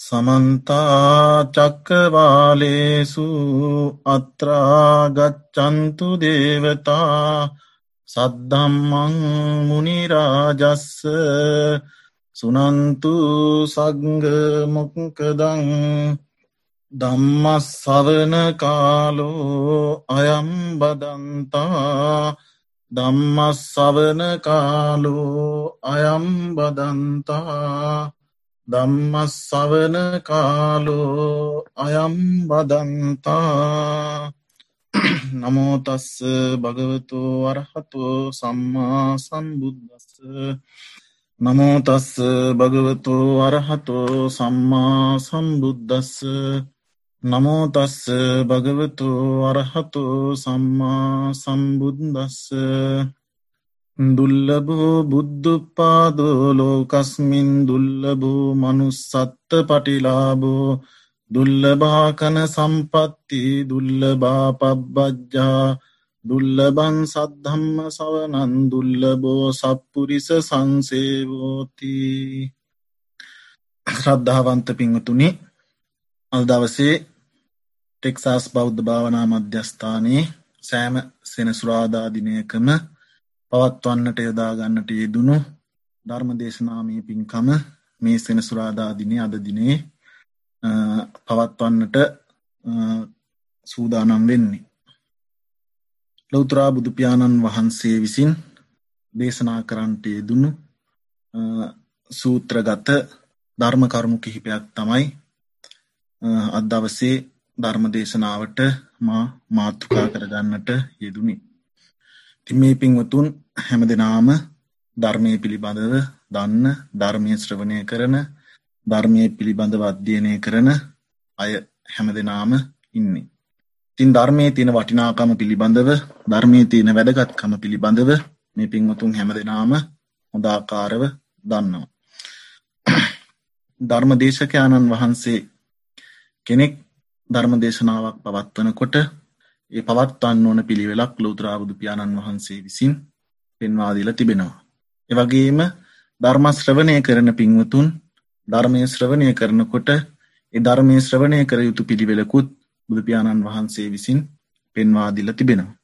සමන්තා චක්කවාලේසු අත්‍රාගච්චන්තු දේවතා සද්ධම්මං මුනිරාජස්ස සුනන්තු සග්ගමොක්කදං දම්මස්සවන කාලෝ අයම්බදන්තා දම්මස්සවන කාලෝ අයම්බදන්තා ධම්මස්සවන කාලෝ අයම්බදන්තා නමෝතස්ස භගවතු අරහතු සම්මා සම්බුද්ධස්ස නමෝතස්ස භගවතු අරහතු සම්මා සම්බුද්ධස්ස නමෝතස්ස භගවතු අරහතු සම්මා සම්බුද්දස්ස. දුල්ලබෝ බුද්ධපාදෝ ලෝකස්මින් දුල්ලබෝ මනුස්සත්ත පටිලාබෝ දුල්ලභාකන සම්පත්ති දුල්ලබා පබ්බජ්ජා දුල්ලබන් සද්ධම්ම සවනන් දුල්ලබෝ සප්පුරිස සංසේවෝති. ශ්‍රද්ධාවන්ත පිංහතුනි අල්දවසේ ටෙක්සාස් බෞද්ධ භාවනා මධ්‍යස්ථානයේ සෑම සෙනසුරාදාදිනයකම පවත්වන්නට යොදාගන්නට යෙදුණු ධර්ම දේශනාමී පින්කම මේ සෙනසුරාදාදිනය අද දිනේ පවත්වන්නට සූදානම් වෙන්නේ. ලෞතරා බුදුපාණන් වහන්සේ විසින් දේශනා කරන්නට යෙදුණු සූත්‍රගත ධර්ම කරුණු කිහිපයක් තමයි අදවසේ ධර්ම දේශනාවට මා මාතෘකා කරගන්නට යෙදුණි. මේ පින්වතුන් හැම දෙනාම ධර්මය පිළිබඳව දන්න ධර්මය ශ්‍රවණය කරන ධර්මය පිළිබඳව අධ්‍යයනය කරන අය හැම දෙනාම ඉන්නේ. තින් ධර්මය තියෙන වටිනාකම පිළිබඳව ධර්මය තියෙන වැදගත්කම පිළිබඳව මේ පින්වතුන් හැම දෙනාම හොදාකාරව දන්නවා. ධර්ම දේශකයාණන් වහන්සේ කෙනෙක් ධර්ම දේශනාවක් පවත්වනකොට ඒ පවත්වන්න ඕන පිළිවෙලක් ලෝතරාබුදු පියාණන් වහන්සේ විසින් පෙන්වාදිල තිබෙනවා. එවගේම ධර්මශ්‍රවණය කරන පින්වතුන් ධර්මය ශ්‍රවණය කරනකොට ඒ ධර්මය ශ්‍රවණය කර යුතු පිළිවෙලකුත් බුදුපාණන් වහන්සේ විසින් පෙන්වාදිල තිබෙනවා.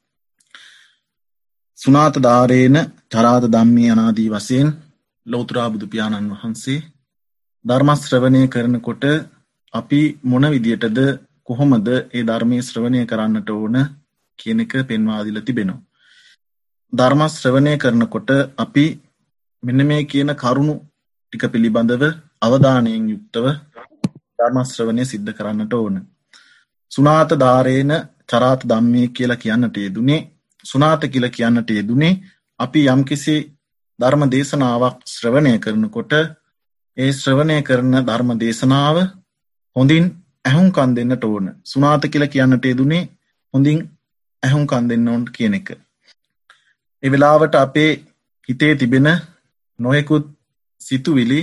සුනාත ධාරේන චරාත දම්මී අනාදී වසයෙන් ලෝතුරා බුදුපාණන් වහන්සේ ධර්මශ්‍රවණය කරනකොට අපි මොන විදියටද කොහොමද ඒ ධර්මය ශ්‍රවණය කරන්නට ඕන කියන එක පෙන්වාදිල තිබෙනවා. ධර්ම ශ්‍රවණය කරනකොට අපි මෙන්න මේ කියන කරුණු ටික පිළිබඳව අවධානයෙන් යුක්තව ධර්මශ්‍රවණය සිද්ධ කරන්නට ඕන. සුනාත ධාරේන චරාත දම්මය කියලා කියන්නට යෙදුනේ සුනාත කියල කියන්නට යෙදුනේ අපි යම්කිසි ධර්ම දේශනාවක් ශ්‍රවණය කරනකොට ඒ ශ්‍රවණය කරන ධර්ම දේශනාව හොඳින් ඇහුම්කන් දෙන්නට ඕන සුනාත කියල කියන්නට යෙදුනේ හොඳින් ඇහුම්කන් දෙන්න ඕන්ට කියන එක. එවෙලාවට අපේ හිතේ තිබෙන නොයෙකුත් සිතුවිලි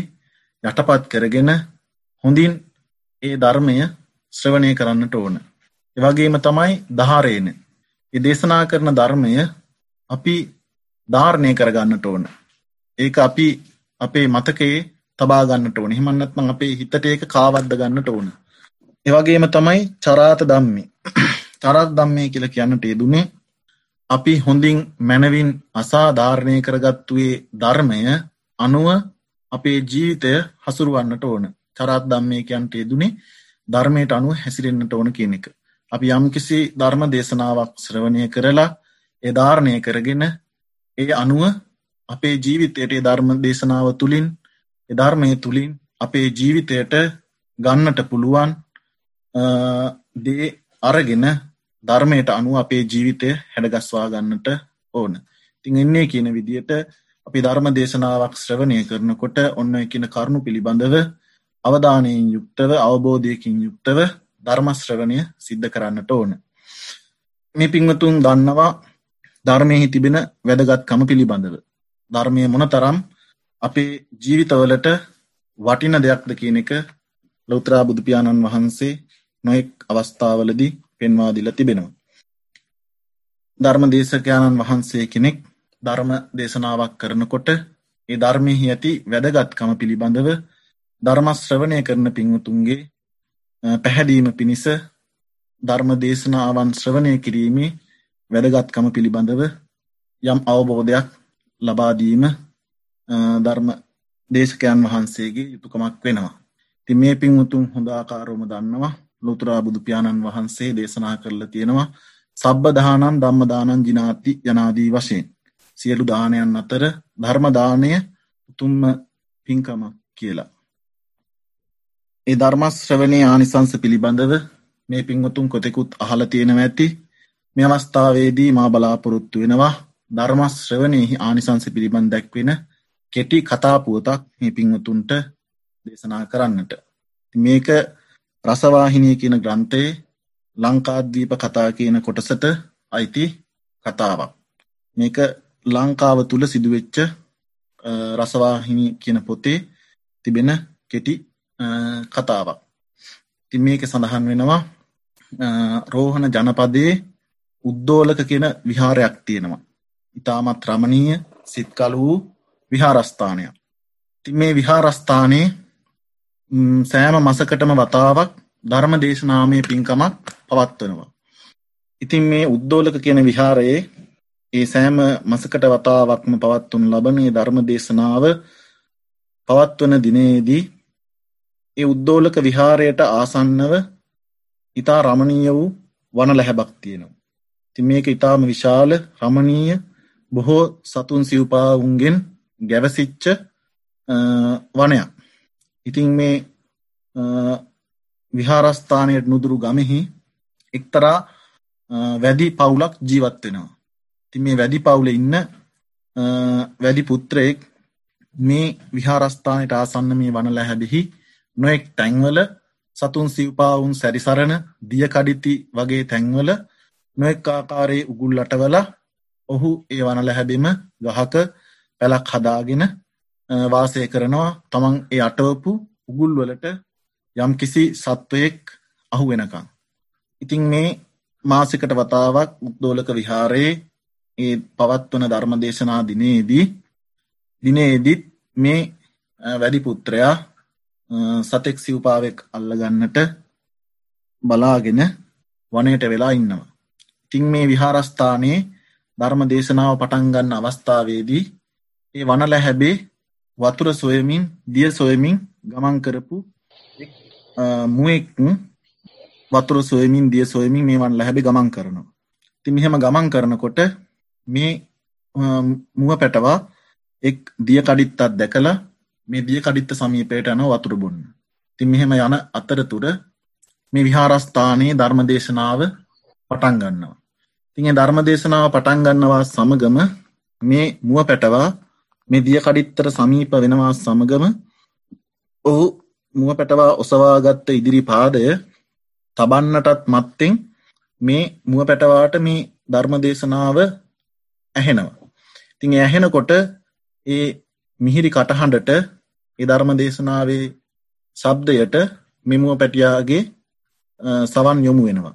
යටපත් කරගෙන හොඳින් ඒ ධර්මය ශ්‍රවණය කරන්නට ඕන. එවගේම තමයි දහරේන. ඒ දේශනා කරන ධර්මය අපි ධාරණය කරගන්නට ඕන. ඒක අපි අපේ මතකයේ තබාගන්නට ඕන හිමන්නත්ම අපේ හිතට ඒක කාවද්ද ගන්නට ඕන. එවගේම තමයි චරාත දම්මි චරත් දම්මය කියල කියන්නට යෙදුනේ අපි හොඳින් මැනවින් අසාධාරණය කරගත්තුවේ ධර්මය අනුව අපේ ජීවිතය හසුරුවන්නට ඕන චරත් දම්මය කියන්ට යෙදුනේ ධර්මයට අනුව හැසිරෙන්න්නට ඕන කියන එක. අපි යම්කිසි ධර්ම දේශනාවක් ශ්‍රවණය කරලා එධාරණය කරගෙන ඒ අනුව අපේ ජීවිතයට ධර්ම දේශනාව තුළින් එධර්මය තුළින් අපේ ජීවිතයට ගන්නට පුළුවන් දේ අරගෙන ධර්මයට අනු අපේ ජීවිතය හැඩගස්වා ගන්නට ඕන. තිං එන්නේ කියන විදියට අපි ධර්ම දේශනාවක් ශ්‍රවණය කරනකොට ඔන්න කියන කරුණු පිළිබඳව අවධානයෙන් යුක්තව අවබෝධයකින් යුක්තව ධර්මශ්‍රවණය සිද්ධ කරන්නට ඕන. මේ පිංවතුන් දන්නවා ධර්මයහි තිබෙන වැදගත්කම පිළිබඳව. ධර්මය මොන තරම් අපේ ජීවිතවලට වටින දෙයක්ද කියන එක ලොත්‍රා බුදුපාණන් වහන්සේ නොෙක් අවස්ථාවලදී පෙන්වාදිල තිබෙනවා. ධර්ම දේශකයාණන් වහන්සේ කෙනෙක් ධර්ම දේශනාවක් කරනකොට ඒ ධර්මයහි ඇති වැදගත්කම පිළිබඳව ධර්ම ශ්‍රවණය කරන පින්වතුන්ගේ පැහැදීම පිණිස ධර්ම දේශනාවන් ශ්‍රවණය කිරීමේ වැදගත්කම පිළිබඳව යම් අවබෝධයක් ලබා දීම ධර්ම දේශකයන් වහන්සේගේ යුතුයකමක් වෙනවා. ඉතින් මේ පින්වතුන් හොඳ ආකාරවම දන්නවා ලෝතර බුදු පියාණන් වහන්සේ දේශනා කරලා තියෙනවා සබ්බ දානං ධම්ම දානං ජිනාති යනාදී වශයෙන් සියලු දානයන් අතර ධර්ම දානය උතුම්ම පින්කම කියලා. ඒ ධර්ම ශ්‍රවණයේ ආනිසංස පිළිබඳව මේ පින්වතුන් කොතෙකුත් අහලා තියෙනවා ඇති. මේ අවස්ථාවේදී මා බලාපොරොත්තු වෙනවා ධර්ම ශ්‍රවණයේ ආනිසංස පිළිබඳ දැක්වෙන කෙටි කතා පුවතක් මේ පින්වතුන්ට දේශනා කරන්නට. මේක රසවාහිනිය කියන ග්‍රන්ථයේ ලංකාද්වීප කතා කියන කොටසට අයිති කතාවක්. මේක ලංකාව තුළ සිදුවෙච්ච රසවාහිනි කියන පොතේ තිබෙන කෙටි කතාවක්. ති මේක සඳහන් වෙනවා රෝහණ ජනපදයේ උද්දෝලක කියන විහාරයක් තියෙනවා. ඉතාමත් රමණීය සිත්කල වූ විහාරස්ථානයක්. ති මේ විහාරස්ථානයේ සෑම මසකටම වතාවක් ධර්ම දේශනාමය පින්කමක් පවත්වනවා. ඉතින් මේ උද්දෝලක කියන විහාරයේ ඒ සෑම මසකට වතාවක්ම පවත්වනු ලබනේ ධර්ම දේශනාව පවත්වන දිනේදී ඒ උද්දෝලක විහාරයට ආසන්නව ඉතා රමණීය වූ වන läහැබක් තියෙනවා. ඉතින් මේක ඊටාම විශාල රමණීය බොහෝ සතුන් සිව්පාවුන්ගෙන් ගැවසිච්ච වනයක්. ඉතින් මේ විහාරස්ථානයට නුදුරු ගමෙහි එක්තරා වැඩි පවුලක් ජීවත් වෙනවා. ඉතින් මේ වැඩි පවුලේ ඉන්න වැඩි පුත්‍රයෙක් මේ විහාරස්ථානයට ආසන්න මේ වන läහැබෙහි නොඑක් තැන්වල සතුන් සිව්පාවුන් සැරිසරන දිය කඩිති වගේ තැන්වල නොඑක් ආකාරයේ උගුල් අටවලා ඔහු ඒ වන läහැබෙම ගහක පැලක් හදාගෙන වාසය කරනවා තමන් ඒ අටවපු උගුල් වලට යම් කිසි සත්වයෙක් අහු වෙනකං. ඉතින් මේ මාසිකට වතාවක් උද්දෝලක විහාරයේ ඒ පවත්වන ධර්ම දේශනා දිනේදී දිනේදිත් මේ වැඩි පුත්‍රයා සතෙක් සිව්පාවෙක් අල්ලගන්නට බලාගෙන වනයට වෙලා ඉන්නවා. ඉතින් මේ විහාරස්ථානයේ ධර්ම දේශනාව පටන් ගන්න අවස්ථාවේදී ඒ වනල හැබේ වතුර සොයමින් දිය සොයමින් ගමන් කරපු මුවෙක් වතුර සොයමින් දිය සොයමින් මේ වනල හැබි ගමන් කරනවා. ති මෙහෙම ගමන් කරනකොට මේ මුව පැටවා එක් දිය කඩිත්තත් දැකලා මේ දිය කඩිත්ත සමීපයට යන වතුර බොන්න. ති මෙහෙම යන අතරතුර මේ විහාරස්ථානයේ ධර්ම දේශනාව පටන් ගන්නවා. තිගේ ධර්ම දේශනාව පටන් ගන්නවා සමගම මේ මුව පැටවා මේ දිය කඩිත්තර සමීප වෙනවා සමගම ඔහු මුව පැටවා ඔසවාගත්ත ඉදිරි පාදය තබන්නටත් මත්තෙන් මේ මුව පැටවාට මේ ධර්ම දේශනාව ඇහෙනවා. තිං ඇහෙනකොට ඒ මිහිරි කටහඬට ඒ ධර්ම දේශනාවේ සබ්දයට මෙමුව පැටියාගේ සවන් යොමු වෙනවා.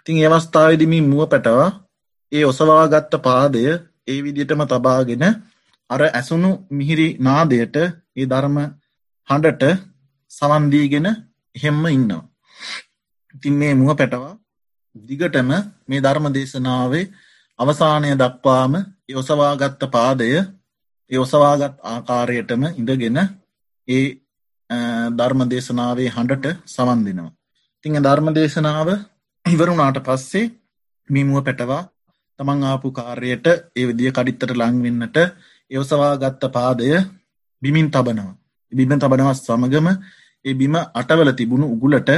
ඉතිං ඒවස්ථාවදිමි මුව පැටවා ඒ ඔසවාගත්ත පාදය ඒ විදිටම තබාගෙන අර ඇසුණු මිහිරි නාදයට ඒ ධර්ම හඬට සවන්දීගෙන එහෙම්ම ඉන්නවා. ඉතින් මේ මුව පැටවා දිගටම මේ ධර්ම දේශනාවේ අවසානය දක්වාම ඔසවාගත්ත පාදය ඒ ඔසවාගත් ආකාරයටම ඉඳගෙන ඒ ධර්ම දේශනාවේ හඬට සවන් දෙනවා. තිං ධර්ම දේශනාව ඉවරුණාට පස්සේ මිමුව පැටවා තමන් ආපු කාර්යට ඒ විදිිය කඩිත්තට ලංවෙන්නට එවසවා ගත්ත පාදය බිමින් තබනවා. බිම තබනවත් සමගම ඒ බිම අටවල තිබුණු උගුලට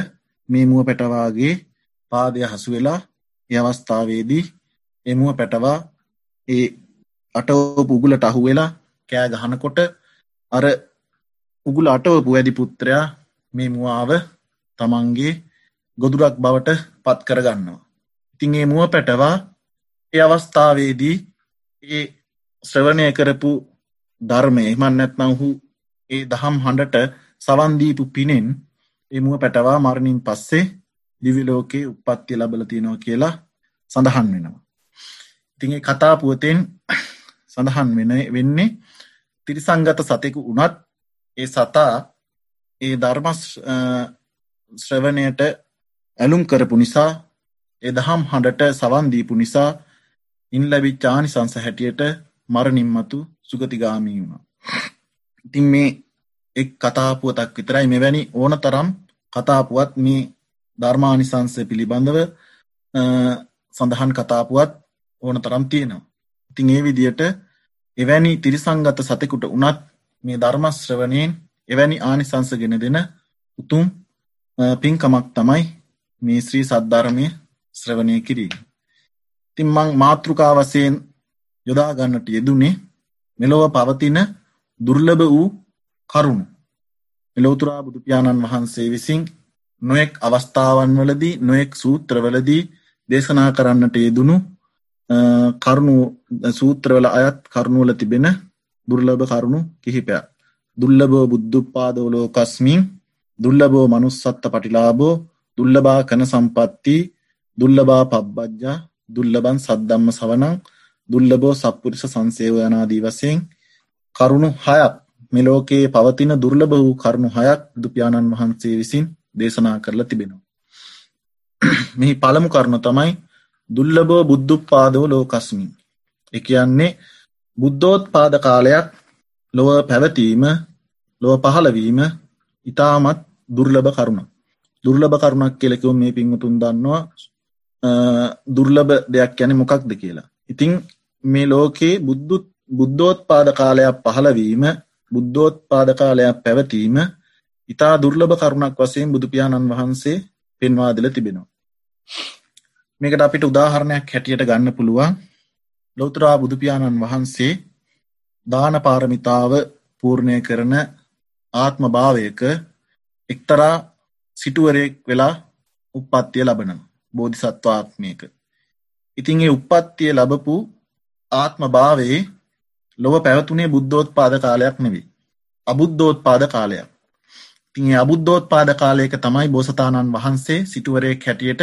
මේ මුව පැටවාගේ පාදය හසු වෙලා අවස්ථාවේදී එමුව පැටවා ඒ අටවපු උගුලට අහු වෙලා කෑ ගහනකොට අර උගුල අටවපු වැඩි පුත්‍රයා මේ මුවාව තමන්ගේ ගොදුරක් බවට පත් කරගන්නවා. ඉතින් ඒ මුව පැටවා ඒ අවස්ථාවේදී ඒ ශ්‍රවණය කරපු ධර්මය එමන් නැත්නම් ඔහු ඒ දහම් හඬට සවන්දීපු පිනෙන් එමුව පැටවා මරණින් පස්සේ දිවිලෝකයේ උපත්තිය ලබල තියෙනවා කියලා සඳහන් වෙනවා. ඉතින් කතා පුවතෙන් සඳහන් වෙන වෙන්නේ තිරිසංගත සතෙකු වනත් ඒ සතා ඒ ධර්ම ශ්‍රවණයට ඇලුම් කරපු නිසා ඒ දහම් හඬට සවන් දීපු නිසා ඉන් ලැබිච්ච ආනිසංස හැටියට මරණින් මතු සුගතිගාමී වුණා. ඉතින් මේ එක් කතාපුවතක් විතරයි මෙවැනි ඕන තරම් කතාපුවත් මේ ධර්මානිසංස පිළිබඳව සඳහන් කතාපුවත් ඕන තරම් තියෙනවා. ඉතින් ඒ විදියට එවැනි තිරිසංගත සතෙකුට උනත් මේ ධර්මශ්‍රවණයෙන් එවැනි ආනිසංස ගෙන දෙන උතුම් පින්කමක් තමයි මේ ශ්‍රී සද්ධර්මය ශ්‍රවණය කිරීම. ඉතින් මං මාතෘකා වශයෙන් යොදා ගන්නට යෙදුනේ මෙලොව පවතින දුර්ලභ වූ කරුණු. මෙලොවතුරා බුදු පියාණන් වහන්සේ විසින් නොයෙක් අවස්ථාවන් වලදී නොයෙක් සූත්‍රවලදී දේශනා කරන්නට යෙදුණු කරුණු සූත්‍රවල අයත් කරුණුවල තිබෙන දුර්ලභ කරුණු කිහිපයක්. දුල්ලබෝ බුද්ධුපාදෝ ලෝකස්මින් දුල්ලබෝ මනුස්සත්ත පටිලාබෝ දුල්ලබා කන සම්පත්ති දුල්ලබා පබ්බජ්ජා දුල්ලබන් සද්ධම්ම සවනං දුල්ලබෝ සප්පුරිස සංසේව යනාදී වශයෙන් කරුණු හයක් මෙලෝකයේ පවතින දුර්ලභ වූ කරුණු හයක් දුපියාණන් වහන්සේ විසින් දේශනා කරලා තිබෙනවා. මෙහි පළමු කරුණ තමයි දුල්ලබෝ බුද්ධුපාදෝ ලෝකස්මින්. ඒ කියන්නේ බුද්ධෝත්පාද කාලයක් ලොව පැවතීම ලොව පහළවීම ඉතාමත් දුර්ලභ කරුණක්. දුර්ලභ කරුණක් කියලා කිව්වොත් මේ පින්වතුන් දන්නවා දුර්ලභ දෙයක් කියන්නේ මොකක්ද කියලා. ඉතින් මේ ලෝකේ බුද්ධ බුද්ධෝත්පාද කාලයක් පහළවීම බුද්ධෝත්පාද කාලයක් පැවතීම ඉතා දුර්ලභ කරුණක් වශයෙන් බුදු පියාණන් වහන්සේ පෙන්වා දීලා තිබෙනවා. මේකට අපිට උදාහරණයක් හැටියට ගන්න පුළුවන් ලෞතර බුදු පියාණන් වහන්සේ දාන පාරමිතාව පූර්ණය කරන ආත්ම භාවයක එක්තරා සිටුවරයෙක් වෙලා උප්පත්තිය ලබනවා බෝධිසත්ව ආත්මයක. ඉතින් ඒ උප්පත්තිය ලැබපු ආත්ම භාවයේ ලොව පැවතුනේ බුද්ධෝත්පාද කාලයක් නෙවෙයි. අබුද්ධෝත්පාද කාලයක්. ඉතින් ඒ අබුද්ධෝත්පාද කාලයක තමයි බෝසතාණන් වහන්සේ සිටුවරයෙක් හැටියට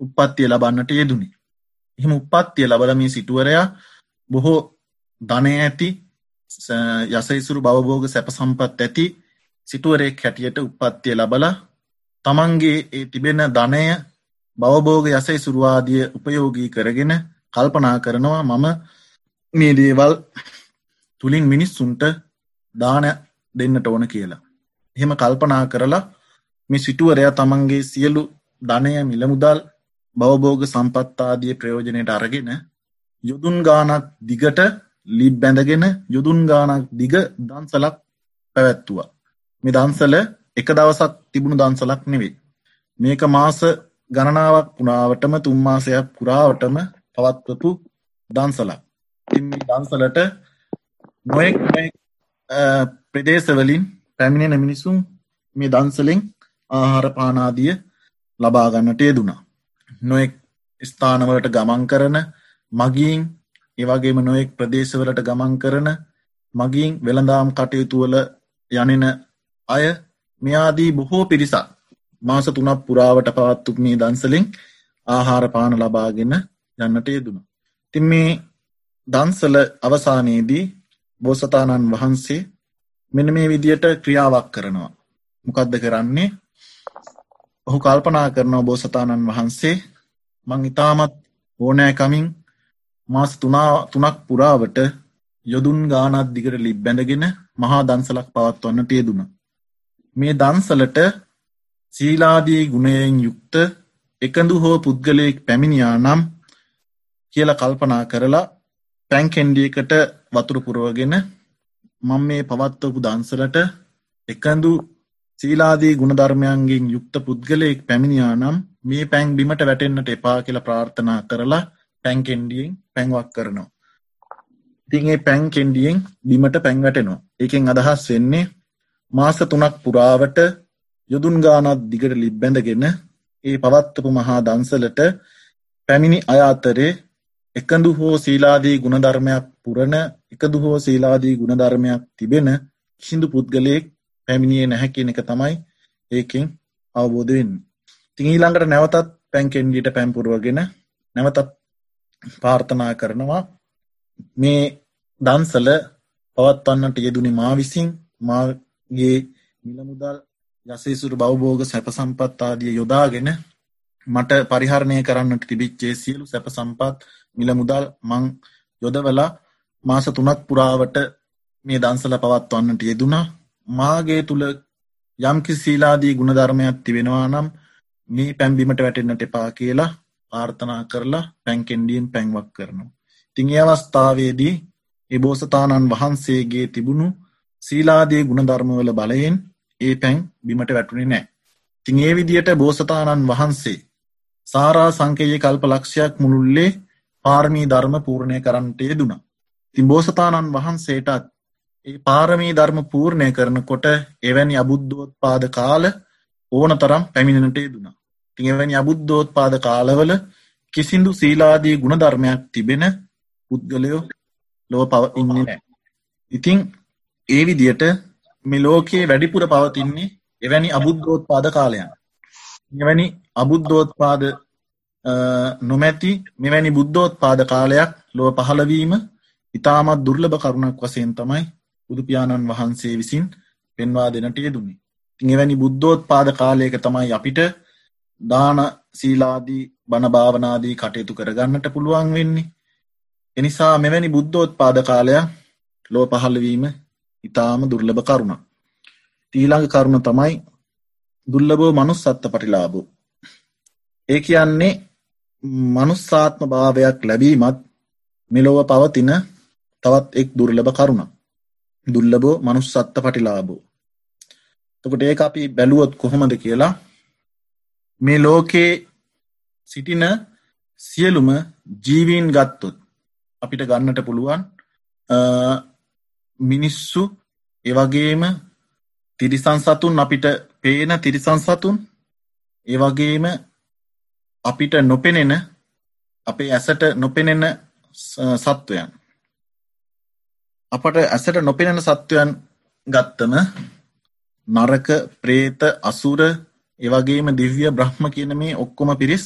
උප්පත්තිය ලබන්නට යෙදුනේ. එහෙම උප්පත්තිය ලබලා මේ සිටුවරයා බොහෝ ධනය ඇති යසයිසුරු භවභෝග සැප සම්පත් ඇති සිටුවරයෙක් හැටියට උප්පත්තිය ලබලා තමන්ගේ ඒ තිබෙන ධනය භවභෝග යසයිසුරු ආදිය උපයෝගී කරගෙන කල්පනා කරනවා මම මේ දේවල් තුලින් මිනිස්සුන්ට දාන දෙන්නට ඕන කියලා. එහෙම කල්පනා කරලා මේ සිටුවරයා තමන්ගේ සියලු ධනය මිල මුදල් භවභෝග සම්පත්තාදිය ප්‍රයෝජනයට අරගෙන යොදුන් ගානක් දිගට ලිබ් බැඳගෙන යොදුන් ගානක් දිග දන්සලක් පැවැත්තුවා. මේ දන්සල එක දවසක් තිබුණු දන්සලක් නෙවෙයි. මේක මාස ගණනාවක් පුරාවටම තුන් මාසයක් පුරාවටම පවත්වපු දන්සලක්. ඉතින් මේ දන්සලට නොයෙක් නොයෙක් ප්‍රදේශවලින් පැමිණෙන මිනිසුන් මේ දන්සලෙන් ආහාර පාන ආදිය ලබා ගන්නට යෙදුණා. නොයෙක් ස්ථානවලට ගමන් කරන මගීන් ඒ වගේම නොයෙක් ප්‍රදේශවලට ගමන් කරන මගීන් වෙළඳාම් කටයුතු වල යනෙන අය මේ ආදී බොහෝ පිරිසක් මාස 3ක් පුරාවට පවත්තු මේ දන්සලෙන් ආහාර පාන ලබාගෙන යන්නට යෙදුණා. ඉතින් මේ දන්සල අවසානයේදී බෝසතාණන් වහන්සේ මෙන්න මේ විදියට ක්‍රියාවක් කරනවා. මොකද්ද කරන්නේ? ඔහු කල්පනා කරනවා බෝසතාණන් වහන්සේ මං ඉතාමත් ඕනෑකමින් මාස තුනක් පුරාවට යොදුන් ගානක් දිගට ලිබ් බැඳගෙන මහා දන්සලක් පවත්වන්නට යෙදුණා. මේ දන්සලට සීලාදී ගුණයෙන් යුක්ත එකඳු හෝ පුද්ගලයෙක් පැමිණියා නම් කියලා කල්පනා කරලා පැන් කෙන්ඩියකට වතුර පුරවගෙන මම මේ පවත්වපු දන්සලට එකඳු සීලාදී ගුණධර්මයන්ගෙන් යුක්ත පුද්ගලයෙක් පැමිණියා නම් මේ පැන් බිමට වැටෙන්නට එපා කියලා ප්‍රාර්ථනා කරලා පැන් කෙන්ඩියෙන් පැන්වක් කරනවා. ඉතින් ඒ පැන් කෙන්ඩියෙන් බිමට පැන් වැටෙනවා. ඒකෙන් අදහස් වෙන්නේ මාස තුනක් පුරාවට යොදුන් ගානක් දිගට ලිබ්බැඳගෙන ඒ පවත්වපු මහා දන්සලට පැමිණි අය අතරේ එකඳු හෝ සීලාදී ගුණධර්මයක් පුරන එකදු හෝ සීලාදී ගුණධර්මයක් තිබෙන කිසිදු පුද්ගලයෙක් පැමිණියේ නැහැ කියන එක තමයි ඒකෙන් අවබෝධ වෙන්නේ. ඉතින් ඊළඟට නැවතත් පැන් කෙන්ඩියට පැන් පුරවගෙන නැවතත් ප්‍රාර්ථනා කරනවා මේ දන්සල පවත්වන්නට යෙදුනේ මා විසින් මාගේ මිල මුදල් යසේසුරු බවභෝග සැප සම්පත් ආදිය යොදාගෙන මට පරිහරණය කරන්නට තිබිච්චේ සියලු සැප සම්පත් මිල මුදල් මං යොදවලා මාස තුනක් පුරාවට මේ දන්සල පවත්වන්නට යෙදුණා මාගේ තුල යම්කිසි සීලාදී ගුණධර්මයක් තිබෙනවා නම් මේ පැන්බිමට වැටෙන්නට එපා කියලා ආර්ථනා කරලා පැන්කෙන්ඩියෙන් පැන්වක් කරනවා. ඉතින් ඒ අවස්ථාවේදී ඒ බෝසතාණන් වහන්සේගේ තිබුණු සීලාදී ගුණධර්මවල බලයෙන් ඒ පැන් බිමට වැටුනේ නැහැ. ඉතින් ඒ විදියට බෝසතාණන් වහන්සේ සාරා සංකේය කල්ප ලක්ෂයක් මුළුල්ලේ පාරමී ධර්ම පූර්ණය කරන්නට යෙදුණා. ඉතින් බෝසතාණන් වහන්සේටත් ඒ පාරමී ධර්ම පූර්ණය කරනකොට එවැනි අබුද්ධෝත්පාද කාල ඕන තරම් පැමිණෙනට යෙදුණා. ඉතින් එවැනි අබුද්ධෝත්පාද කාලවල කිසිදු සීලාදී ගුණධර්මයක් තිබෙන පුද්ගලයෝ ලොව පව ඉන්නේ නැහැ. ඉතින් ඒ විදියට මේ ලෝකයේ වැඩිපුර පවතින්නේ එවැනි අබුද්ධෝත්පාද කාලයන්. එවැනි අබුද්ධෝත්පාද නොමැති මෙවැනි බුද්ධෝත්පාද කාලයක් ලොව පහළවීම ඉතාමත් දුර්ලභ කරුණක් වශයෙන් තමයි බුදු පියාණන් වහන්සේ විසින් පෙන්වා දෙනට යෙදුනේ. ඉතින් එවැනි බුද්ධෝත්පාද කාලයක තමයි අපිට දාන සීලාදී බණ භාවනාදී කටයුතු කරගන්නට පුළුවන් වෙන්නේ. එනිසා මෙවැනි බුද්ධෝත්පාද කාලයක් ලෝ පහළ වීම ඊටාම දුර්ලභ කරුණක්. ඊළඟ කරුණ තමයි දුර්ලභෝ manussත්ත්ව ප්‍රතිලාභෝ. ඒ කියන්නේ manussාත්ම භාවයක් ලැබීමත් මෙලොව පවතින තවත් එක් දුර්ලභ කරුණක්. දුර්ලභෝ manussත්ත්ව ප්‍රතිලාභෝ. එතකොට ඒක අපි බැලුවොත් කොහොමද කියලා මේ ලෝකේ සිටින සියලුම ජීවීන් ගත්තොත් අපිට ගන්නට පුළුවන් මිනිස්සු ඒවගේම තිරිසන් සතුන් අපිට පේන තිරිසන් සතුන් ඒවගේම අපිට නොපෙනෙන අපේ ඇසට නොපෙනෙන සත්වයන් අපට ඇසට නොපෙනෙන සත්වයන් ගත්තම නරක ප්‍රේත අසුර ඒවගේම දිව්‍ය බ්‍රහ්ම කියන මේ ඔක්කොම පිරිස්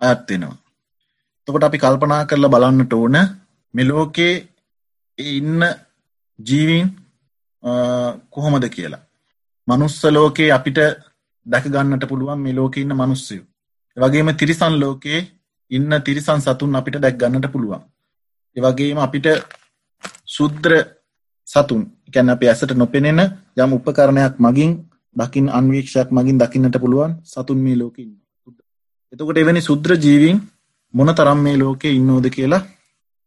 අයත් වෙනවා. එතකොට අපි කල්පනා කරලා බලන්නට ඕන මේ ලෝකේ ඉන්න ජීවීන් කොහොමද කියලා. මනුස්ස ලෝකේ අපිට දැක ගන්නට පුළුවන් මේ ලෝකේ ඉන්න මිනිස්සුયો. ඒ වගේම තිරිසන් ලෝකේ ඉන්න තිරිසන් සතුන් අපිට දැක් ගන්නට පුළුවන්. ඒ වගේම අපිට ශුද්‍ර සතුන් කියන්නේ අපේ ඇසට නොපෙනෙන යම් උපකරණයක් මගින් දකින් අන්වීක්ෂයක් මගින් දකින්නට පුළුවන් සතුන් මේ ලෝකේ ඉන්නවා. එතකොට එවැනි ශුද්‍ර ජීවීන් මොනතරම් මේ ලෝකේ ඉන්නෝද කියලා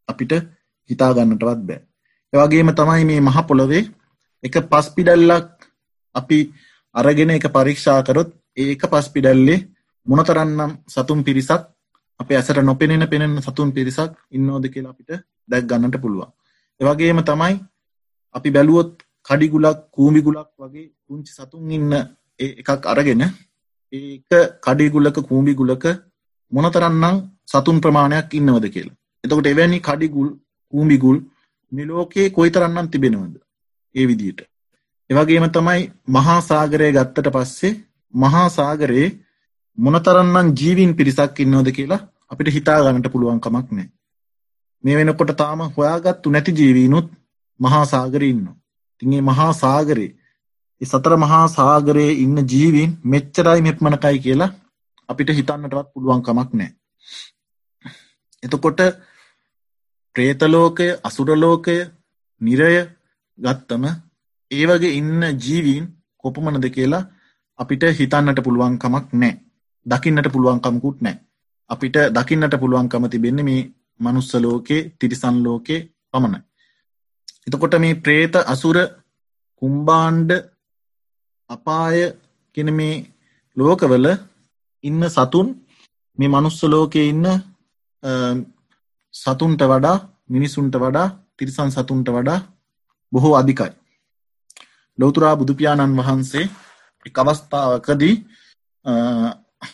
අපිට හිතා ගන්නටවත් බෑ. ඒ වගේම තමයි මේ මහ පොළවේ එක පස් පිඩල්ලක් අපි අරගෙන එක පරීක්ෂා කරොත් ඒ එක පස් පිඩල්ලේ මොනතරම්නම් සතුන් පිරිසක් අපේ ඇසට නොපෙනෙන පෙනෙන සතුන් පිරිසක් ඉන්නෝද කියලා අපිට දැක් ගන්නට පුළුවන්. ඒ වගේම තමයි අපි බැලුවොත් කඩිගුලක් කූඹිගුලක් වගේ පුංචි සතුන් ඉන්න එකක් අරගෙන ඒක කඩිගුලක කූඹිගුලක මොනතරම්නම් සතුන් ප්‍රමාණයක් ඉන්නවද කියලා. එතකොට එවැනි කඩිගුල් කූඹිගුල් මේ ලෝකේ කොයිතරම්නම් තිබෙනවද? ඒ විදිහට. ඒ වගේම තමයි මහා සාගරය ගත්තට පස්සේ මහා සාගරේ මොනතරම්නම් ජීවීන් පිරිසක් ඉන්නවද කියලා අපිට හිතා ගන්නට පුළුවන් කමක් නැහැ. මේ වෙනකොට තාම හොයාගත්තු නැති ජීවීනුත් මහා සාගරේ ඉන්නවා. ඉතින් මේ මහා සාගරේ ඒ සතර මහා සාගරයේ ඉන්න ජීවීන් මෙච්චරයි මෙපමණකයි කියලා අපිට හිතන්නටවත් පුළුවන් කමක් නැහැ. එතකොට ප්‍රේත ලෝකය, අසුර ලෝකය, නිරය ගත්තම ඒ වගේ ඉන්න ජීවීන් කොපමණද කියලා අපිට හිතන්නට පුළුවන් කමක් නැහැ. දකින්නට පුළුවන් කමකුත් නැහැ. අපිට දකින්නට පුළුවන්කම තිබෙන්නේ මේ මනුස්ස ලෝකේ, තිරිසන් ලෝකේ පමණයි. එතකොට මේ പ്രേත අසුර කුම්බාණ්ඩ අපාය කියන මේ ලෝකවල ඉන්න සතුන් මේ මනුස්ස ලෝකේ ඉන්න සතුන්ට වඩා මිනිසුන්ට වඩා තිරිසන් සතුන්ට වඩා බොහෝ අධිකයි. ලෝතුරා බුදුපාණන් වහන්සේ එක් අවස්ථාවකදී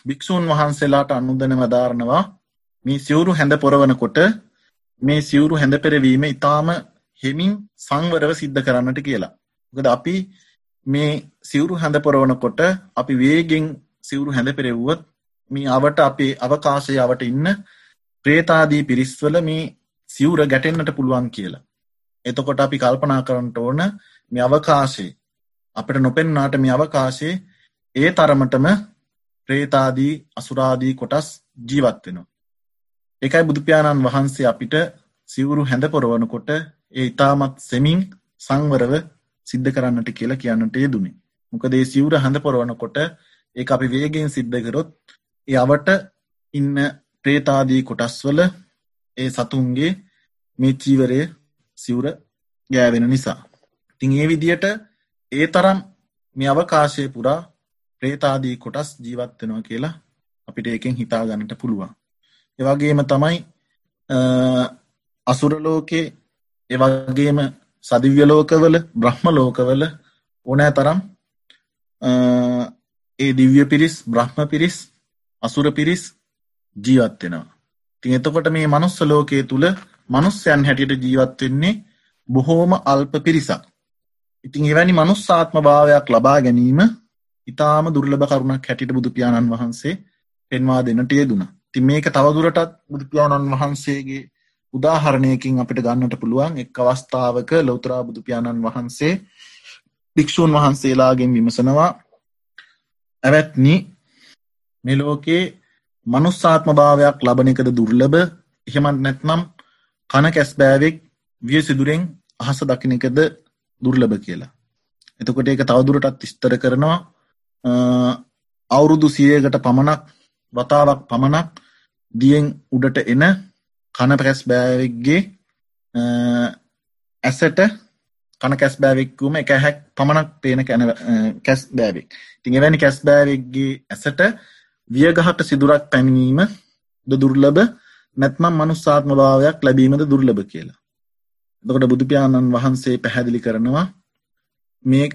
භික්‍ෂූන් වහන්සේලාට අනුදන වදාරනවා මේ සිවුරු හැඳ පොරවනකොට මේ සිවුරු හැඳ පෙරවීම ඉතාම හෙමින් සංවරව සිද්ධ කරන්නට කියලා. ගද අපි මේ සිවුරු හැඳ පොරවනකොට අපි වේගෙන් සිවුරු හැඳ පෙරෙව්වොත් මේ අවට අපේ අවකාශය අවට ඉන්න ප්‍රේතාදී පිරිස්වල මේ සිවුර ගැටෙන්න්නට පුළුවන් කියලා. එතකොට අපි කල්පනා කරන්නට ඕන මේ අවකාශේ අපට නොපෙන්නාට මේ අවකාශයේ ඒ තරමටම ප්‍රේතාදී අසුරාදී කොටස් ජීවත් වෙනවා. ඒකයි බුදුපියාණන් වහන්සේ අපිට සිවුරු හැඳ පොරවනකොට ඒ ඉතාමත් සෙමින් සංවරව සිද්ධ කරන්නට කියලා කියන්නට යෙදුනේ. මොකද ඒ සිවුර හැඳ පොරවනකොට ඒක අපි වේගෙන් සිද්ධ කරොත් ඒ අවට ඉන්න ප්‍රේතාදී කොටස්වල ඒ සතුන්ගේ මේ චීවරය සිවුර ගෑවෙන නිසා. ඉතින් ඒ විදියට ඒ තරම් මේ අවකාශය පුරා ප්‍රේතාදී කොටස් ජීවත් වෙනවා කියලා අපිට ඒකෙන් හිතා ගන්නට පුළුවන්. ඒ වගේම තමයි අසුර ලෝකේ ඒ වගේම සදිව්‍ය ලෝකවල බ්‍රහ්ම ලෝකවල ඕනෑ තරම් ඒ දිව්‍ය පිරිස් බ්‍රහ්ම පිරිස් අසුර පිරිස් ජීවත් වෙනවා. ඉතින් එතකොට මේ මනුස්ස ලෝකයේ තුල මනුස්සයන් හැටියට ජීවත් වෙන්නේ බොහෝම අල්ප පිරිසක්. ඉතින් එවැනි මනුස්සාත්ම භාවයක් ලබා ගැනීම ඉතාම දුර්ලභ කරුණක් හැටියට බුදු පියාණන් වහන්සේ පෙන්වා දෙන්නට යෙදුණා. ඉතින් මේක තවදුරටත් බුදු පියාණන් වහන්සේගේ උදාහරණයකින් අපිට ගන්නට පුළුවන් එක් අවස්ථාවක ලෞතර බුදු පියාණන් වහන්සේ භික්ෂූන් වහන්සේලාගෙන් විමසනවා ඇවැත්නි මේ ලෝකේ මනුස්සාත්ම භාවයක් ලබන එකද දුර්ලභ? එහෙමත් නැත්නම් කන කැස්බෑවෙක් විය සිදුරෙන් අහස දකින එකද දුර්ලභ කියලා. එතකොට ඒක තවදුරටත් විස්තර කරනවා. අවුරුදු සියයකට පමණක් වතාවක් පමණක් දියෙන් උඩට එන කන පැස් බෑවෙක්ගේ ඇසට කන කැස් බෑවෙක්කුම එක හැක් පමණක් පේන කැන කැස් බෑවෙක්. තිං එවැනි කැස් බෑවෙක්ගේ ඇසට වියගහට සිදුරක් පැමිණීම ද දුර්ලබ නැත්නම් මනුස්සාත්ම භාවයක් ලැබීමද දුර්ලභ කියලා. දකට බුදුපාණන් වහන්සේ පැහැදිලි කරනවා මේ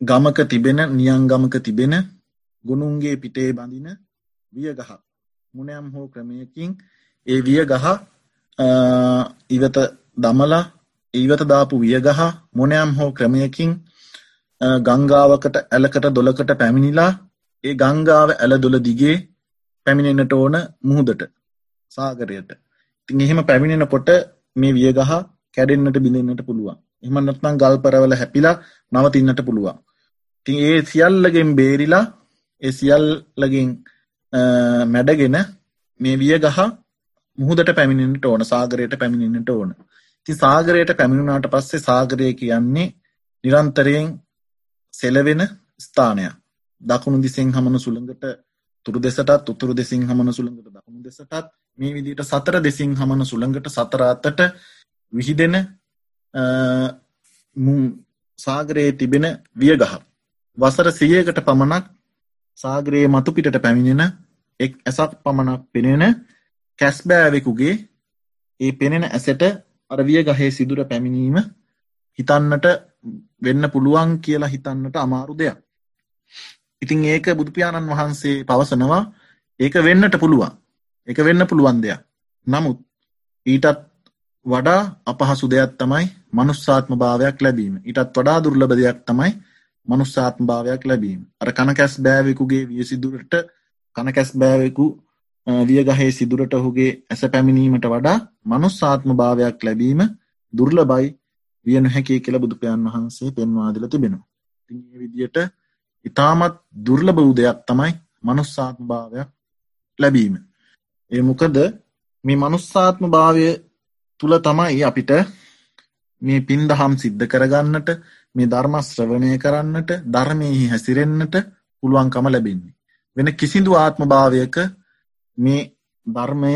ගමක තිබෙන නියංගමක තිබෙන ගුණුන්ගේ පිටේ බඳින වියගහ මුණයම් හෝ ක්‍රමයකින් ඒ විය ගහ ඉවත දමලා ඉවත දාපු වියගහ මොනයම් හෝ ක්‍රමයකින් ගංගාවකට ඇලකට දොලකට පැමිණිලා ඒ ගංගාව ඇල දොල දිගේ පැමිණෙන්න්නට ඕන මුහුදට සාගරයට. ඉතින් එහෙම පැමිණෙනකොට මේ වියගහ කැඩෙන්න්නට බිඳෙන්න්නට පුළුවන්. එහමනත්නම් ගල්පරවල හැපිලා නවතින්නට පුළුවන්. තින් ඒ සියල්ලගෙන් බේරිලා ඒ සියල්ලගෙන් මැඩගෙන මේ විය ගහ මුහුදට පැමිණෙන්ට ඕන සාගරයට පැමිණෙන්ට ඕන. ති සාගරයට පැමිණුණාට පස්සේ සාගරය කියන්නේ නිරන්තරයෙන් සෙලවෙන ස්ථානයක්. දකුණු දිසෙන් හමන සුළඟට තුරු දෙසටත් උතුරු දෙසින් හමන සුළඟට දකුණු දෙසටත් මේ විදිට සතර දෙසින් හමන සුළඟට සතරාත්තට විහිදෙන සාගරයේ තිබෙන වියගහ වසර සියයකට පමණක් සාගරයේ මතු පිටට පැමිණෙන එක් ඇසක් පමණක් පෙනෙන කැස්බෑවෙකුගේ ඒ පෙනෙන ඇසට අරවිය ගහේ සිදුර පැමිණීම හිතන්නට වෙන්න පුළුවන් කියලා හිතන්නට අමාරු දෙයක්. ඉතින් ඒක බුදුපාණන් වහන්සේ පවසනවා ඒක වෙන්නට පුළුවන් එක වෙන්න පුළුවන් දෙයක්. නමුත් ඊටත් වඩා අපහසු දෙයක් තමයි මනුස්සාත්ම භාවයක් ලැබීම ඊටත් වඩා දුර්ලබ දෙයක් තමයි මනුස්සාත්ම භාවයක් ලැබීම අර කනකැස් බෑවෙකුගේ වියසිදුරට කනකැස් බෑවෙකු වියගහේ සිදුරට ඔහුගේ ඇස පැමිණීමට වඩා මනුස්සාත්ම භාවයක් ලැබීම දුර්ලබයි විය නොහැකි කියල බුදුපයන් වහන්සේ පෙන්වාදිල තිබෙනවා. විදියට ඉතාමත් දුර්ලබ වූ දෙයක් තමයි මනුස්සාත්ම භාවයක් ලැබීම. ඒ මොකද මේ මනුස්සාත්ම භාවය තුළ තමයි අපිට මේ පින් දහම් සිද්ධ කරගන්නට මේ ධර්මශ්‍රවණය කරන්නට ධර්මයෙහි හැසිරෙන්න්නට පුළුවන්කම ලැබෙන්නේ. වෙන කිසිදු ආත්ම භාවයක මේ ධර්මය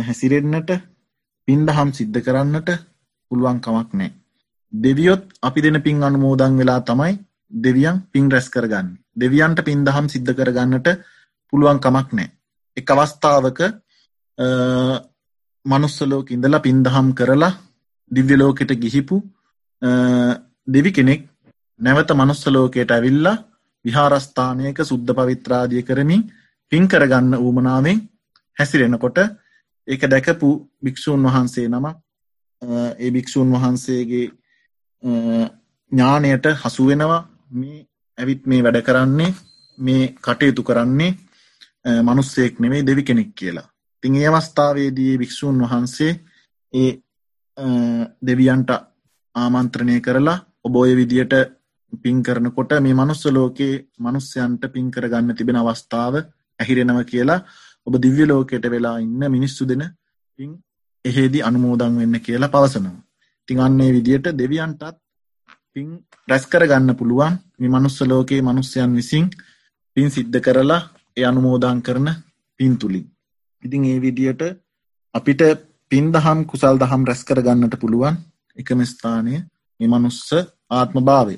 හැසිරෙන්න්නට පින්දහම් සිද්ධ කරන්නට පුළුවන් කමක් නෑ. දෙවියොත් අපි දෙන පින් අනුමෝදන් වෙලා තමයි දෙවියන් පින් රැස් කරගන්න. දෙවියන්ට පින්දහම් සිද්ධ කරගන්නට පුළුවන් කමක් නෑ. එක අවස්ථාවක මනුස්සලෝක ඉඳලා පින්දහම් කරලා දිව්‍යලෝකෙට ගිහිපු දෙවි කෙනෙක් නැවත මනුස්සලෝකයට ඇවිල්ලා විහාරස්ථානයක සුද්ධ පවිත්‍රාදිය කරමින් පින් කරගන්න ඌමනාවෙන් හැසිරෙනකොට ඒක දැකපු භික්‍ෂූන් වහන්සේ නම ඒ භික්‍ෂූන් වහන්සේගේ ඥානයට හසුවෙනවා මේ ඇවිත් මේ වැඩ කරන්නේ මේ කටයුතු කරන්නේ මනුස්සෙක් නෙවෙයි දෙවි කෙනෙක් කියලා. තින් ඒ අවස්ථාවේදී භික්‍ෂූන් වහන්සේ ඒ දෙවියන්ට ආමන්ත්‍රණය කරලා ඔබෝය විදියට පින් කරනකොට මේ මනුස්ස ලෝකේ මනුස්සයන්ට පින් කරගන්න තිබෙන අවස්ථාව ඇහිරෙනව කියලා ඔබ දිව්‍ය ලෝකයට වෙලා ඉන්න මිනිස්සු දෙන පින් එහෙදි අනුමෝදන් වෙන්න කියලා පවසනවා. ඉතින් අන්නේ විදියට දෙවියන්ටත් පින් රැස් කරගන්න පුළුවන් මේ මනුස්ස ලෝකයේ මනුස්සයන් විසින් පින් සිද්ධ කරලා ඒ අනුමෝදන් කරන පින් තුලින්. ඉතින් ඒ විදියට අපිට පින් දහම් කුසල් දහම් රැස් කරගන්නට පුළුවන් එකම ස්ථානය මේ මනුස්ස ආත්ම භාවය.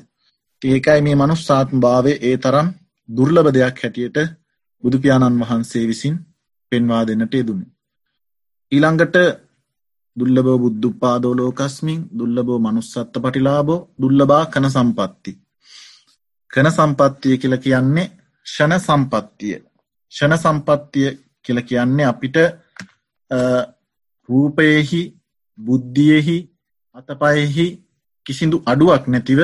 ඒකයි මේ මනුස්සාත්ම භාවය ඒ තරම් දුර්ලභ දෙයක් හැටියට බුදුපියාණන් වහන්සේ විසින් පෙන්වා දෙන්නට යෙදුනේ. ඊළඟට දුල්ලබෝ බුද්ධුපාදෝ ලෝකස්මින් දුල්ලබෝ මනුස්සත්ත පටිලාබෝ දුල්ලබා කන සම්පත්ති. කන සම්පත්තිය කියල කියන්නේ ෂණ සම්පත්තිය. ෂණ සම්පත්තිය කියල කියන්නේ අපිට රූපයෙහි බුද්ධියෙහි අතපයෙහි කිසිදු අඩුවක් නැතිව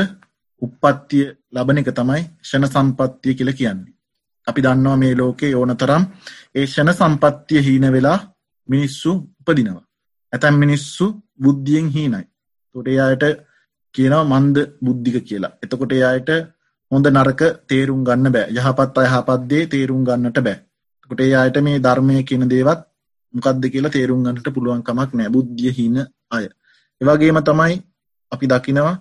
උප්පත්තිය ලබන එක තමයි ෂණ සම්පත්තිය කියල කියන්නේ. අපි දන්නවා මේ ලෝකේ ඕන තරම් ඒ ෂණ සම්පත්තිය හීන වෙලා මිනිස්සු උපදිනවා. ඇතැම් මිනිස්සු බුද්ධියෙන් හීනයි. තොට එයායට කියනවා මන්ද බුද්ධික කියලා. එතකොට එයායට හොඳ නරක තේරුම් ගන්න බෑ යහපත් අයහපත්දේ තේරුම් ගන්නට බෑ. කොට එයායට මේ ධර්මය කියන දේවත් මොකක්ද කියලා තේරුම් ගන්නට පුළුවන්කමක් නෑ බුද්ධිය හින අය. එවගේම තමයි අපි දකිනවා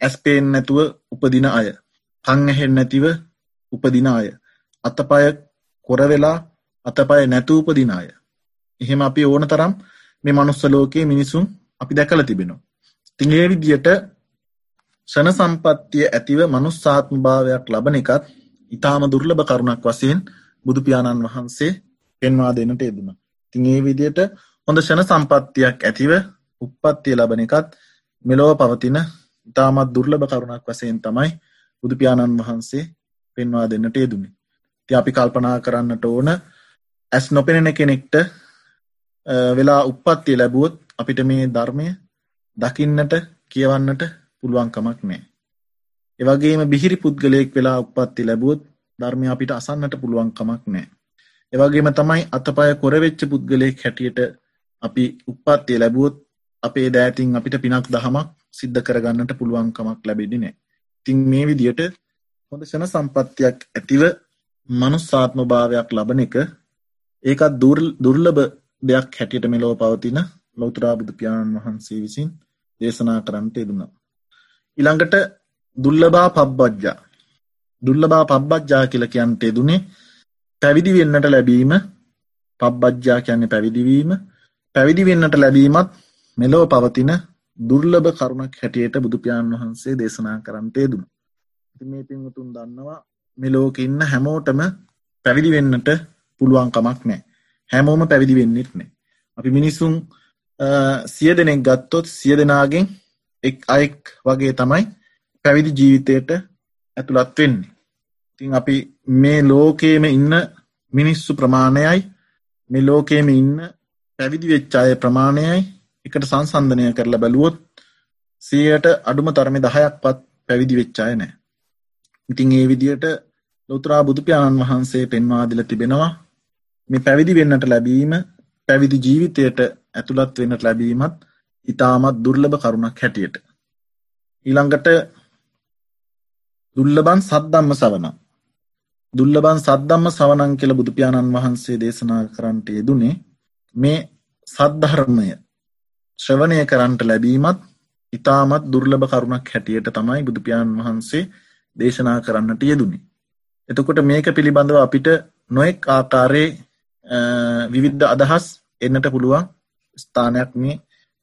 ඇස්පේෙන් නැතුව උපදින අය. කං ඇහෙන් නැතිව උපදින අය. අතපය කොරවෙලා අතපය නැතු උපදින අය. එහෙම අපි ඕන තරම් මේ මනුස්ස ලෝකයේ මිනිසුන් අපි දැකල තිබෙනවා. තිංගේ විදියට ෂණ සම්පත්තිය ඇතිව මනුස්සාත්ම භාවයක් ලබන එකත් ඉතාම දුර්ලභ කරුණක් වසයෙන් බුදුපාණන් වහන්සේ පෙන්වා දෙන්නට යෙදුණ. තිං ඒ විදියට හොඳ ෂණ සම්පත්තියක් ඇතිව උප්පත්තිය ලබන එකත් මෙලොව පවතින ඉතාමත් දුර්ලභ කරුණක් වසයෙන් තමයි බුදුපාණන් වහන්සේ පෙන්වා දෙන්නට යෙදුණේ. ති අපි කල්පනා කරන්නට ඕන ඇස් නොපෙනෙන කෙනෙක්ට වෙලා උප්පත්තිය ලැබුවොත් අපිට මේ ධර්මය දකින්නට කියවන්නට පුළුවන්කමක් නෑ. එවගේම බිහිරි පුද්ගලයෙක් වෙලා උපත්ති ලැබුවොත් ධර්මය අපිට අසන්නට පුළුවන්කමක් නෑ. එවගේම තමයි අතපය කොරවෙච්ච පුද්ගලයෙක් හැටියට අපි උපත්තිය ලැබුවොත් අපේ දෑතින් අපිට පිනක් දහමක් සිද්ධ කරගන්නට පුළුවන්කමක් ලැබෙදි නෑ. තින් මේ විදියට හොඳ ෂණ සම්පත්තියක් ඇතිව මනුස්සාත්ම භාවයක් ලබන එක ඒකත් දුර්ලභ දෙයක් හැටියට මෙලොව පවතින ලොතුරා බුදු පියාණන් වහන්සේ විසින් දේශනා කරන්නට යෙදුණා. ඊළඟට දුල්ලබා පබ්බජ්ජා දුල්ලබා පබ්බජ්ජා කියලා කියන්නට යෙදුනේ පැවිදි වෙන්නට ලැබීම පබ්බජ්ජා කියන්නේ පැවිදිවීම පැවිදි වෙන්නට ලැබීමත් මෙලොව පවතින දුර්ලභ කරුණක් හැටියට බුදු පියාණන් වහන්සේ දේශනා කරන්නට යෙදුණා. ඉතින් මේ පින්වතුන් දන්නවා මේ ලෝකෙ ඉන්න හැමෝටම පැවිදි වෙන්නට පුළුවන් කමක් නැහැ. හැමෝම පැවිදි වෙන්නෙත් නෑ. අපි මිනිසුන් සිය දෙනෙක් ගත්තොත් සිය දෙනාගෙන් එක් අයෙක් වගේ තමයි පැවිදි ජීවිතයට ඇතුළත් වෙන්නේ. ඉතින් අපි මේ ලෝකේම ඉන්න මිනිස්සු ප්‍රමාණයයි මේ ලෝකේම ඉන්න පැවිදි වෙච්ච අය ප්‍රමාණයයි එකට සංසන්ධනය කරලා බැලුවොත් සියයට අඩුම තරමේ දහයක්වත් පැවිදි වෙච්ච අය නෑ. ඉතින් ඒ විදියට ලෝතුරා බුදු පියාණන් වහන්සේ පෙන්වා දීලා තිබෙනවා මේ පැවිදි වෙන්නට ලැබීම පැවිදි ජීවිතයට ඇතුළත් වෙන්නට ලැබීමත් ඉතාමත් දුර්ලභ කරුණක් හැටියට. ඊළඟට දුල්ලබන් සද්දම්ම සවන. දුල්ලබන් සද්දම්ම සවනං කියල බුදුපාණන් වහන්සේ දේශනා කරන්නට යෙදුනේ මේ සද්ධර්මය ශ්‍රවණය කරන්නට ලැබීමත් ඉතාමත් දුර්ලභ කරුණක් හැටියට තමයි බුදුපාණන් වහන්සේ දේශනා කරන්නට යෙදුනේ. එතකොට මේක පිළිබඳව අපිට නොෙක් ආකාරයේ විවිද්ධ අදහස් එන්නට පුළුවන් ස්ථානයක් මේ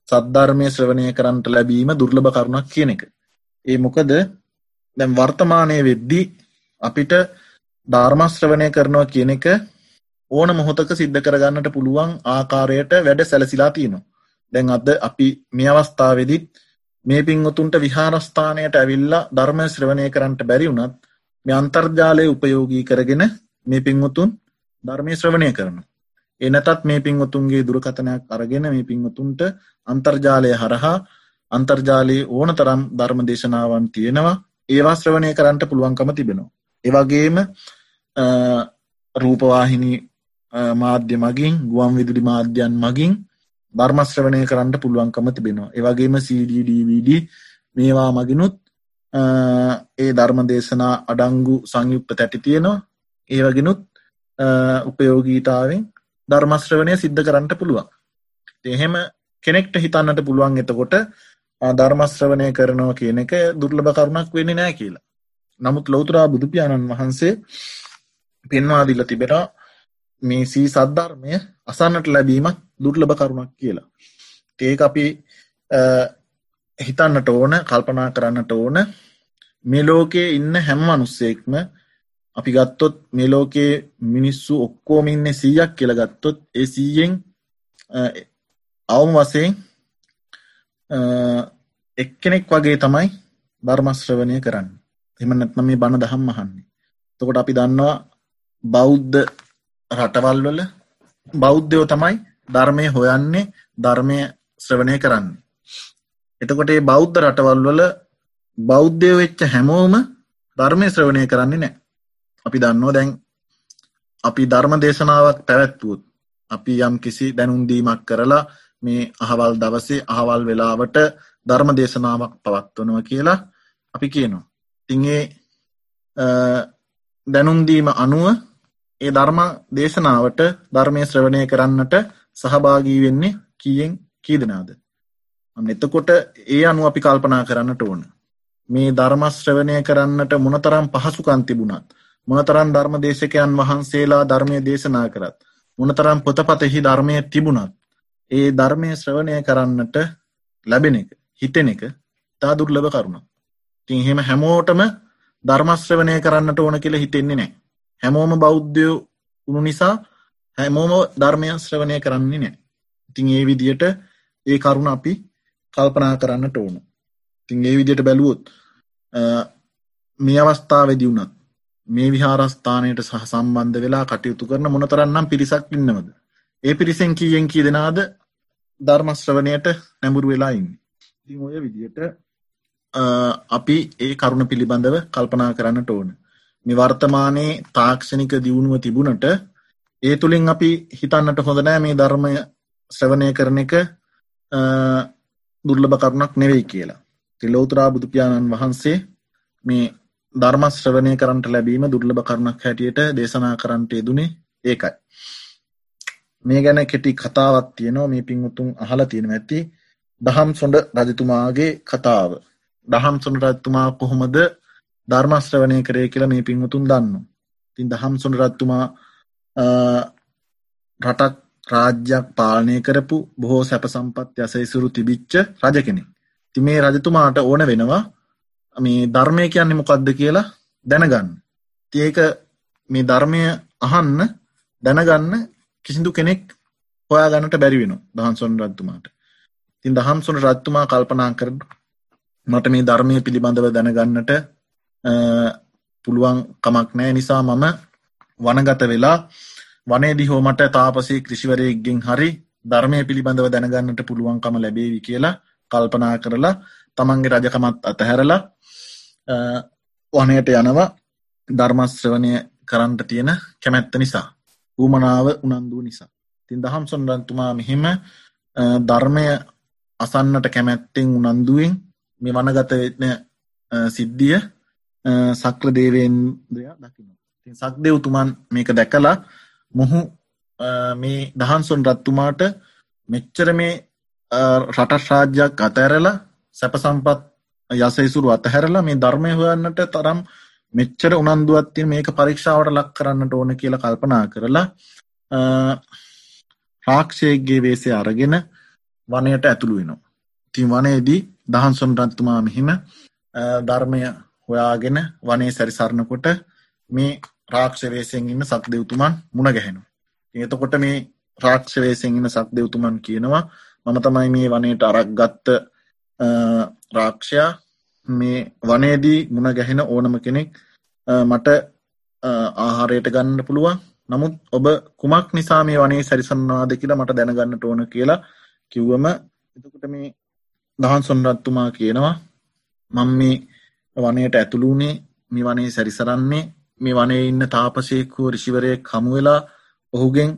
සද්ධර්මය ශ්‍රවණය කරන්නට ලැබීම දුර්ලභ කරුණක් කියන එක. ඒ මොකද දැම් වර්තමානය වෙද්දි අපිට ධර්මශ්‍රවණය කරනවා කියන එක ඕන මොහොතක සිද්ධ කරගන්නට පුළුවන් ආකාරයට වැඩ සැලසිලා තියෙනවා. දැන් අද අපි මේ අවස්ථාවවෙදිත් මේ පින්වතුන්ට විහාරස්ථානයට ඇවිල්ලා ධර්ම ශ්‍රවණය කරන්නට බැරි වුණත් මේ අන්තර්ජාලය උපයෝගී කරගෙන මේ පින්වතුන් ධර්මය ශ්‍රවණය කරන. එනතත් මේ පින්වතුන්ගේ දුරකථනයක් අරගෙන මේ පින්වතුන්ට අන්තර්ජාලය හරහා අන්තර්ජාලයේ ඕන තරම් ධර්ම දේශනාවන් තියෙනවා ඒවා ශ්‍රවණය කරන්නට පුළුවන්කම තිබෙනවා. ඒවගේම රූපවාහිනි මාධ්‍ය මගින් ගුවන් විදුලි මාධ්‍යයන් මගින් ධර්මශ්‍රවණය කරන්න පුළුවන්කම තිබෙනවා. ඒවගේම CDDVD මේවා මගිනුත් ඒ ධර්ම දේශනා අඩංගු සංයුක්ත තැටි තියෙනවා ඒවගෙනුත් උපයෝගීතාවෙන් ධර්මශ්‍රවනය සිද්ධ කරන්නට පුළුවන්. එහෙම කෙනෙක්ට හිතන්නට පුළුවන් එතකොට ධර්මශ්‍රවනය කරනවා කියන එක දුර්ලභ කරුණක් වෙන්නේ නෑ කියලා. නමුත් ලෝතුරා බුදුපාණන් වහන්සේ පෙන්වාදිල්ල තිබෙන මේ සී සද්ධර්මය අසන්නට ලැබීමත් දුර්ලභ කරුණක් කියලා. ඒක අපි හිතන්නට ඕන කල්පනා කරන්නට ඕන. මේ ලෝකයේ ඉන්න හැම අනුස්සෙක්ම අපි ගත්තොත් මේ ලෝකයේ මිනිස්සු ඔක්කෝම ඉන්න සීයක් කියල ගත්තොත් ඒ සීයෙන් අවම වසයෙන් එක්කෙනෙක් වගේ තමයි ධර්මශ්‍රවනය කරන්න. එම නැත්නම් මේ බණ දහම් අහන්නේ. තකොට අපි දන්නවා බෞද්ධ රටවල් වල බෞද්ධයෝ තමයි ධර්මය හොයන්නේ ධර්මය ශ්‍රවණය කරන්නේ. එතකොට ඒ බෞද්ධ රටවල් වල බෞද්ධය වෙච්ච හැමෝම ධර්මය ශ්‍රවණය කරන්නේ නෑ අපි දන්නවා දැන් අපි ධර්ම දේශනාවක් පැවැත්වුවත් අපි යම් කිසි දැනුන්දීමක් කරලා මේ අහවල් දවසේ අහවල් වෙලාවට ධර්ම දේශනාවක් පවත්වනව කියලා අපි කියනවා. තිංගේ දැනුන්දීම අනුව ඒ ධර්ම දේශනාවට ධර්මය ශ්‍රවණය කරන්නට සහභාගී වෙන්නේ කියෙන් කී දෙනාද? එතකොට ඒ අනු අපි කල්පනා කරන්නට ඕන. මේ ධර්මශ්‍රවනය කරන්නට මොනතරම් පහසුකන් තිබුණත් මොනතරම් ධර්ම දේශකයන් වහන්සේලා ධර්මය දේශනා කරත් මොනතරම් පොතපතෙහි ධර්මය තිබුණත් ඒ ධර්මය ශ්‍රවණය කරන්නට ලැබෙන එක හිතෙන එක තා දුර්ලභ කරුණක්. තින් එහෙම හැමෝටම ධර්මශ්‍රවනය කරන්නට ඕන කියලා හිතෙන්නේ නෑ හැමෝම බෞද්ධයෝ උුණු නිසා හැමෝම ධර්මය ශ්‍රවනය කරන්නේ නෑ ඉතින් ඒ විදියට ඒ කරුණ අපි කල්පනා කරන්නට ඕන. තින් ඒ විදියට බැලුවොත් මේ අවස්ථාවදි වුණත් මේ විහාරස්ථානයට සහ සම්බන්ධ වෙලා කටයුතු කරන මොනතරන්නම් පිරිසක් ඉන්නවද? ඒ පිරිසෙන් කීයෙන් කී දෙනාද ධර්මශ්‍රවනයට නැඹුරු වෙලා ඉන්න. ඔය විදියට අපි ඒ කරුණ පිළිබඳව කල්පනා කරන්නට ඕන. මේ වර්තමානයේ තාක්ෂණික දියුණුව තිබුණට ඒ තුළින් අපි හිතන්නට හොඳනෑ මේ ධර්මය ශ්‍රවණය කරන එක දුර්ලභ කරුණක් නෙවෙයි කියලා. තිලෝතුරා බුදුපාණන් වහන්සේ මේ ධර්මශ්‍රවනය කරන්නට ලැබීම දුර්ලභ කරුණක් හැටියට දේශනා කරන්නට යෙදුනේ ඒකයි. මේ ගැන කෙටි කතාවත් තියනවා. මේ පින්වුතුන් අහලා තියෙන ඇති. දහම් සොඩ රජතුමාගේ කතාව. දහම් සොඩ රජතුමා කොහොමද ධර්මශ්‍රවනය කරේ කියලා මේ පින්වතුන් දන්න තින් දහම් සොඩ රත්තුමා රටක් රාජ්‍යයක් පාලනය කරපු බොහෝ සැප සම්පත් යසයිසුරු තිබිච්ච රජ කෙනෙක්. ති මේ රජතුමාට ඕන වෙනවා මේ ධර්මය කියන්නේ මොකක්ද කියලා දැනගන්න. තියක මේ ධර්මය අහන්න දැනගන්න කිසිදු කෙනෙක් හොයා ගන්නට බැරි වෙන දහන්සොන් රත්තුමාට තින් දහම්සොන රත්තුමා කල්පනා කර මට මේ ධර්මය පිළිබඳව දැනගන්නට පුළුවන් කමක් නෑ නිසා මම වනගත වෙලා වනේදි හෝ මට තාපසේ ක්‍රිෂිවරයෙක්ගෙන් හරි ධර්මය පිළිබඳව දැනගන්නට පුළුවන්කම ලැබේවි කියලා කල්පනා කරලා තමන්ගේ රජකමත් අතහැරලා වනයට යනවා ධර්මශ්‍රවනය කරන්නට තියෙන කැමැත්ත නිසා. ඌමනාව උනන්දුව නිසා. තින් දහම් සොන්රන්තුමා මෙහෙම ධර්මය අසන්නට කැමැත්තෙන් උනන්දුවෙන් මේ වනගතන සිද්ධිය සක්‍ර දේවේන්ද්‍රයා දකින තින් සක්දෙව්තුමන් මේක දැකලා මොහු මේ දහන්සොන් රත්තුමාට මෙච්චර මේ රටස් රාජ්‍යයක් අතඇරලා සැප සම්පත් යසයිසුරු අතහැරලා මේ ධර්මය හොයන්නට තරම් මෙච්චර උනන්දුවත්තින් මේක පරීක්ෂාවට ලක් කරන්නට ඕන කියලා කල්පනා කරලා රාක්ෂයගේ වේසේ අරගෙන වනයට ඇතුළු වෙනවා. තින් වනයේදී දහන්සොන් රත්තුමා මෙහිම ධර්මය හොයාගෙන වනේ සැරිසරණකොට මේ රාක්ෂවේසයෙන් ඉන්න සක් දෙවතුමන් මුණ ගැහෙනු. එතකොට මේ රාක්ෂවේසයෙන් ඉන්න සක් දෙවතුමන් කියනවා මම තමයි මේ වනයට අරක් ගත්ත රාක්ෂයා මේ වනේදී මුණ ගැහෙන ඕනම කෙනෙක් මට ආහාරයට ගන්න පුළුවන්. නමුත් ඔබ කුමක් නිසා මේ වනේ සැරිසන්නවාද කියලා මට දැනගන්නට ඕන කියලා කිව්වම එතකොට මේ දහන් සොන්රත්තුමා කියනවා මං මේ වනයට ඇතුළුනේ මේ වනේ සැරිසරන්නේ මේ වනේ ඉන්න තාපසයකුව රිෂිවරය කමුවෙලා ඔහුගෙන්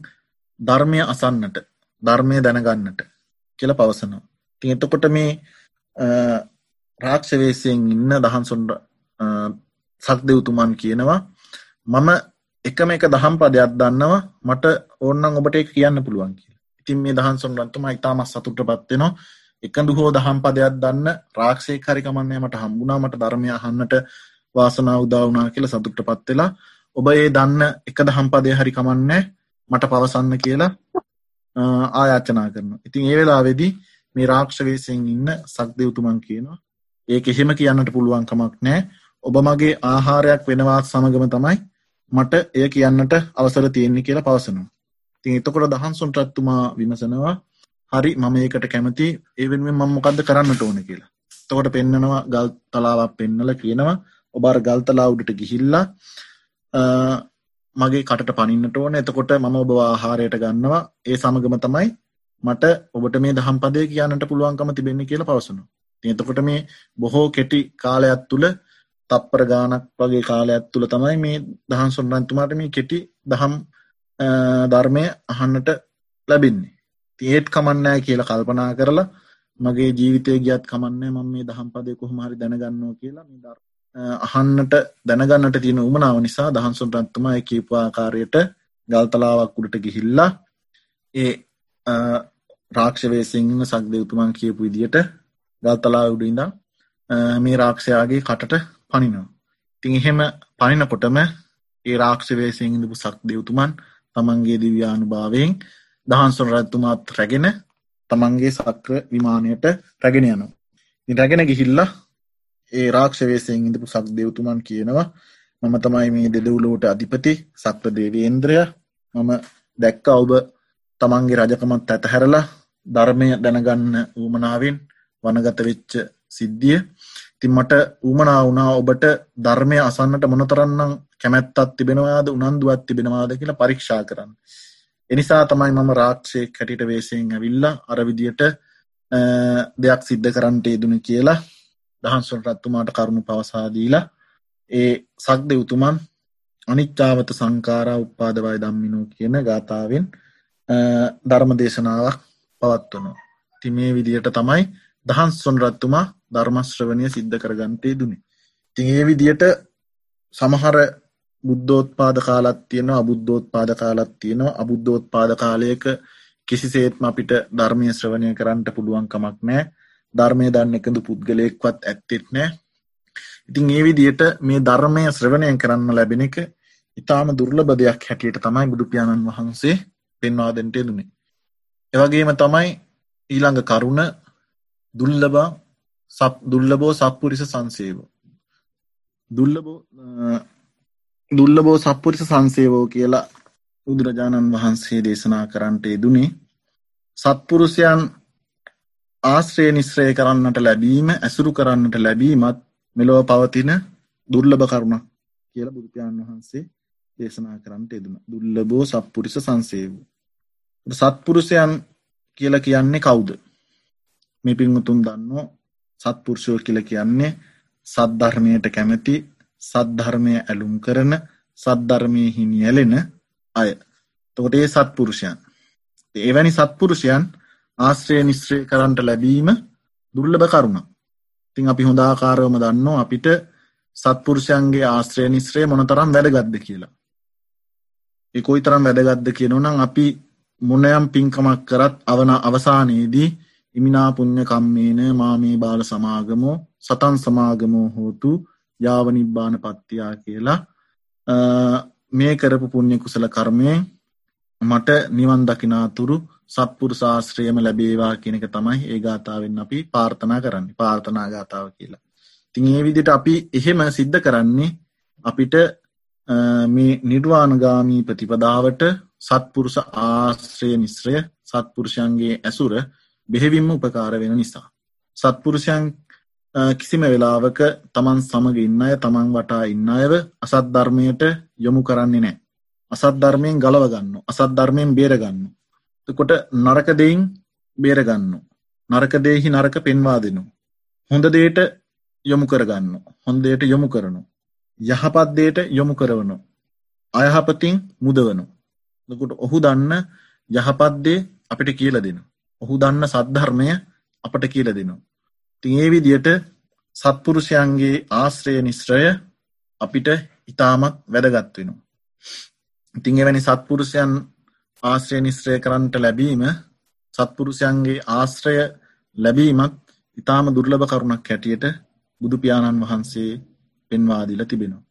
ධර්මය අසන්නට ධර්මය දැනගන්නට කියල පවසනවා. ති එතකොට මේ රාක්ෂවේශයෙන් ඉන්න දහන්සොන් සක්දෙව්තුමන් කියනවා මම එකම එක දහම් පදයක් දන්නවා මට ඕන්නන් ඔබට එක කියන්න පුළුවන් කිය ඉතින් මේ දහන්සොන් රන්තුම ඉතාමත් සතුට පත්වෙනවා එකඳු හෝ දහම් පදයක් දන්න රාක්ෂය කරිකමන්නේ මට හම්බුණා මට ධර්මය අහන්නට වාසනා උදාවනා කියල සතුට්ට පත්වෙලා ඔබ ඒ දන්න එක දහම් පදය හරි කමන්නේ මට පවසන්න කියලා ආයාචනා කරන ඉතින් ඒ වෙලා වෙදි මේ රාක්ෂවේසයෙන් ඉන්න සක්දයුතුමන් කියනවා. ඒක එහෙම කියන්නට පුළුවන් කමක් නෑ ඔබ මගේ ආහාරයක් වෙනවාත් සමගම තමයි මට එය කියන්නට අවසර තියෙන්නේ කියලා පවසනවා. තින් එතකොට දහන්සුන් රත්තුමා විමසනවා හරි මම ඒකට කැමති ඒවෙන්ෙන් මම මොකක්ද කරන්නට ඕන කියලා. තකොට පෙන්නනවා ගල් තලාවක් පෙන්නල කියනවා ඔබාර ගල්තලා උඩට ගිහිල්ලා මගේ කටට පනින්නට ඕන. එතකොට මම ඔබ ආහාරයට ගන්නවා. ඒ සමගම තමයි මට ඔබට මේ දහම් පදය කියන්නට පුළුවන්කම තිබෙන්නේ කියලා පවසනවා. එතකොට මේ බොහෝ කෙටි කාලයක් තුළ තප්පර ගානක් වගේ කාලයක් තුළ තමයි මේ දහන් සොන්රන්තුමාට මේ කෙටි දහම් ධර්මය අහන්නට ලැබින්නේ. ඒත් කමන්නෑ කියලා කල්පනා කරලා මගේ ජීවිතය ගියත් කමන්නේ මම මේ දහම් පදය කොහොමහරි දැනගන්නවා කියලා මේ ධර්ම අහන්නට දැනගන්නට තියෙන උමනාව නිසා දහන්සුන් රත්තුමා කීපාකාරයට ගල්තලාවක් උඩට ගිහිල්ලා ඒ රාක්ෂවේසිංහ සක්දයුතුමන් කියපු විදියට ගල්තලා උඩින්ද මේ රාක්ෂයාගේ කටට පනිනවා. තිං එහෙම පනිනකොටම ඒ රාක්ෂවේසිං ඉඳපු සක් දෙවතුමන් තමන්ගේ දිව්‍යානු භාවයෙන් දහන්සුන් රත්තුමාත් රැගෙන තමන්ගේ සක්‍ර විමානයට රැගෙන යනවා. රැගෙන ගිහිල්ලා ඒ රාක්ෂවේසයෙන් ඉඳපු සක් දෙවතුමන් කියනවා මම තමයි මේ දෙදවුලෝට අධිපති සක්‍ර දේවේන්ද්‍රය. මම දැක්ක ඔබ තමන්ගේ රජකමත් ඇතහැරලා ධර්මය දැනගන්න ඌමනාවෙන් වනගත වෙච්ච සිද්ධිය. තින් මට ඌමනා වුණා ඔබට ධර්මය අසන්නට මොනතරන්නම් කැමැත්තත් තිබෙනවාද උනන්දුවත් තිබෙනවාද කියලා පරීක්ෂා කරන්න. එනිසා තමයි මම රාක්ෂය කැටිට වේසයෙන් ඇවිල්ලා අරවිදියට දෙයක් සිද්ධ කරන්නට යෙදුණ කියලා දහන්සොල් රත්තුමාට කරුණු පවසාදීලා ඒ සක්ද උතුමන් අනිච්චාවත සංකාරා උපාදවයි දම්මිනෝ කියන ගාථාවෙන් ධර්ම දේශනාවක් පවත්වනවා. ති මේ විදියට තමයි දහන්සොන් රත්තුමා ධර්මශ්‍රවනය සිද්ධ කරගන්තේ දුනේ. තින් ඒ විදියට සමහර බුද්ධෝත් පාද කාලත් තියෙනවා අබුද්ධෝත් පාද කාලත් තියෙනවා අබුද්ධෝත් පාද කාලයක කිසිසේත්ම අපිට ධර්මය ශ්‍රවණය කරන්නට පුළුවන්කමක් නෑ ධර්මය දන්න එකඳු පුද්ගලයෙක්වත් ඇත්තෙත් නෑ ඉතින් ඒ විදියට මේ ධර්මය ශ්‍රවණය කරන්න ලැබෙන එක ඉතාම දුර්ලභ දෙයක් හැටියට තමයි බුදුපාණන් වහන්සේ පෙන්වා දෙන්ට දුනේ එවගේම තමයි ඊළඟ කරුණ දුල්ලබා සප් දුල්ලබෝ සප්පුරිස සංසේව. දුල්ලබෝ දුල්ලබෝ සප්පුරිස සංසේවෝ කියලා බුදුරජාණන් වහන්සේ දේශනා කරන්නට යෙදුනේ සත්පුරුෂයන් ආශ්‍රය නිශ්‍රය කරන්නට ලැබීම ඇසුරු කරන්නට ලැබීමත් මෙලොව පවතින දුර්ලභ කරුණක් කියල බුදුපාණන් වහන්සේ දේශනා කරන්නට යෙදන දුල්ලබෝ සප්පුරිස සංසේවූ. සත්පුරුෂයන් කියල කියන්නේ කවුද? මේ පින්වතුන් දන්නෝ සත්පුරුෂෝ කියල කියන්නේ සද්ධර්මයට කැමැති සද්ධර්මය ඇලුම් කරන සද්ධර්මය හිනි ඇලෙන අය. තොටේ සත්පුරුෂයන්. එවැනි සත්පුරුෂයන් ආශ්‍රය නිශ්‍රය කරන්නට ලැබීම දුර්ලභ කරුණ. තින් අපි හොඳාකාරවම දන්නවා අපිට සත්පුරුෂයන්ගේ ආශ්‍රය නිශ්‍රය මොනතරම් වැඩගත්ද කියලා. එකොයි තරම් වැඩගත්ද කියනනම් අපි මොනයම් පින්කමක් කරත් අවන අවසානයේදී ඉමිනා පුුණ්්‍ය කම්මේන මාමේ බාල සමාගමෝ සතන් සමාගමෝ හෝතු යාවනිබ්බාන පත්තියා කියලා මේ කරපු පුුණ්්‍ය කුසල කර්මය මට නිවන් දකිනාතුරු සත්පුරු ශාස්ත්‍රයම ලැබේවා කියනක තමයි ඒ ගාථාවෙන් අපි පාර්ථනා කරන්න පාර්ථනා ගාථාව කියලා. තින් ඒ විදිට අපි එහෙම සිද්ධ කරන්නේ අපිට මේ නිර්වාණගාමී ප්‍රතිපදාවට සත්පුරුෂ ආශ්‍රය නිස්ත්‍රය සත්පුරුෂයන්ගේ ඇසුර බෙහෙවින්ම උපකාර වෙන නිසා. සත්පුරුෂයන් කිසිම වෙලාවක තමන් සමග ඉන්න අය තමන් වටා ඉන්න අයව අසත් ධර්මයට යොමු කරන්නේ නෑ. අසත් ධර්මයෙන් ගලවගන්න අසත් ධර්මයෙන් බේරගන්න. කොට නරක දෙයින් බේරගන්න. නරකදේහි නරක පෙන්වා දෙනු. හොඳ දේට යොමු කරගන්න හොන්දේට යොමු කරනු. යහපත්දේට යොමු කරවනු. අයහපතින් මුදවනු. දකොට ඔහු දන්න යහපත්දේ අපිට කියල දෙනු. ඔහු දන්න සද්ධර්මය අපට කියල දෙනවා. තිඒ විදියට සත්පුරුෂයන්ගේ ආශ්‍රය නිශ්‍රය අපිට ඉතාමත් වැදගත් වෙනවා. ඉතිං එවැනි සත්පුරුෂයන් ආශ්‍රය නිශ්‍රය කරන්නට ලැබීම සත්පුරුෂයන්ගේ ආශ්‍රය ලැබීමත් ඉතාම දුර්ලභ කරුණක් හැටියට බුදුපාණන් වහන්සේ පෙන්වාදිල තිබෙනවා.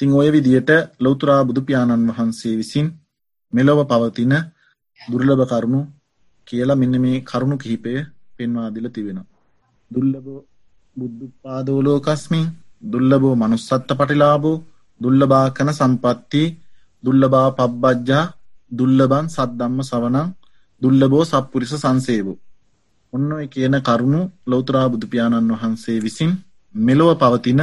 තිං ඔය විදියට ලොවතුරා බුදුපාණන් වහන්සේ විසින් මෙලොව පවතින දුර්ලභ කරුණු කියලා මෙන්න මේ කරුණු කිහිපය පෙන්වාදිල තිබෙනවා. දුල්ලබෝ බුද්ධපාදෝලෝකස්මින් දුල්ලබෝ මනුස්සත්ත පටිලාබෝ දුල්ලබා කන සම්පත්ති දුල්ලබා පබ්බජ්ජා දුල්ලබන් සද්දම්ම සවනං දුල්ලබෝ සප්පුරිස සංසේවෝ. ඔන්න ඔය කියන කරුණු ලෝතරා බුදුපාණන් වහන්සේ විසින් මෙලොව පවතින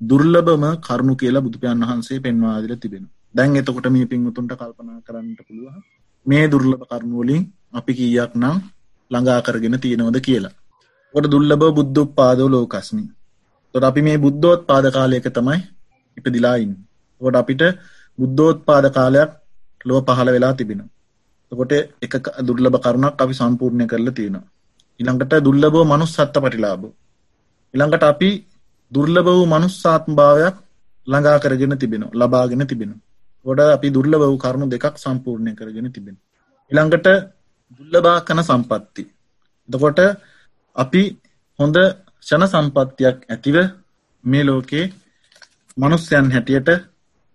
දුර්ලභම කරුණු කියලා බුදුපාන් වහන්සේ පෙන්වාදිල තිබෙන. දැන් එතකොට මේ පින්වතුන්ට කල්පනා කරන්නට පුළුව මේ දුර්ලභ කරුණුවලින් අපි කීයක් නම් ළඟා කරගෙන තියෙනවද කියලා. ොට දුල්ලබ බුද්ධ පාදෝ ලෝකස්මි. තොට අපි මේ බුද්ධෝත් පාද කාලයක තමයි ඉපදිලායින්. ොට අපිට බුද්ධෝත් පාද කාලයක් ලෝ පහළ වෙලා තිබෙන. කොට එක දුර්ලභ කරුණක් අපි සම්පූර්ණය කරලා තියෙනවා. ඉළඟට දුල්ලබෝ මනුස් සත්ත පටිලාබ. ඉළඟට අපි දුර්ලභ වූ මනුස්සාත්ම භාවයක් ළඟා කරගෙන තිබෙන ලබාගෙන තිබෙන. ගොඩ අපි දුර්ලභ වූ කරුණු දෙකක් සම්පූර්ණය කරගෙන තිබෙන. ඉළඟට දුල්ලබා කන සම්පත්ති. දකොට අපි හොඳ ෂණ සම්පත්තියක් ඇතිව මේ ලෝකේ මනුස්්‍යයන් හැටියට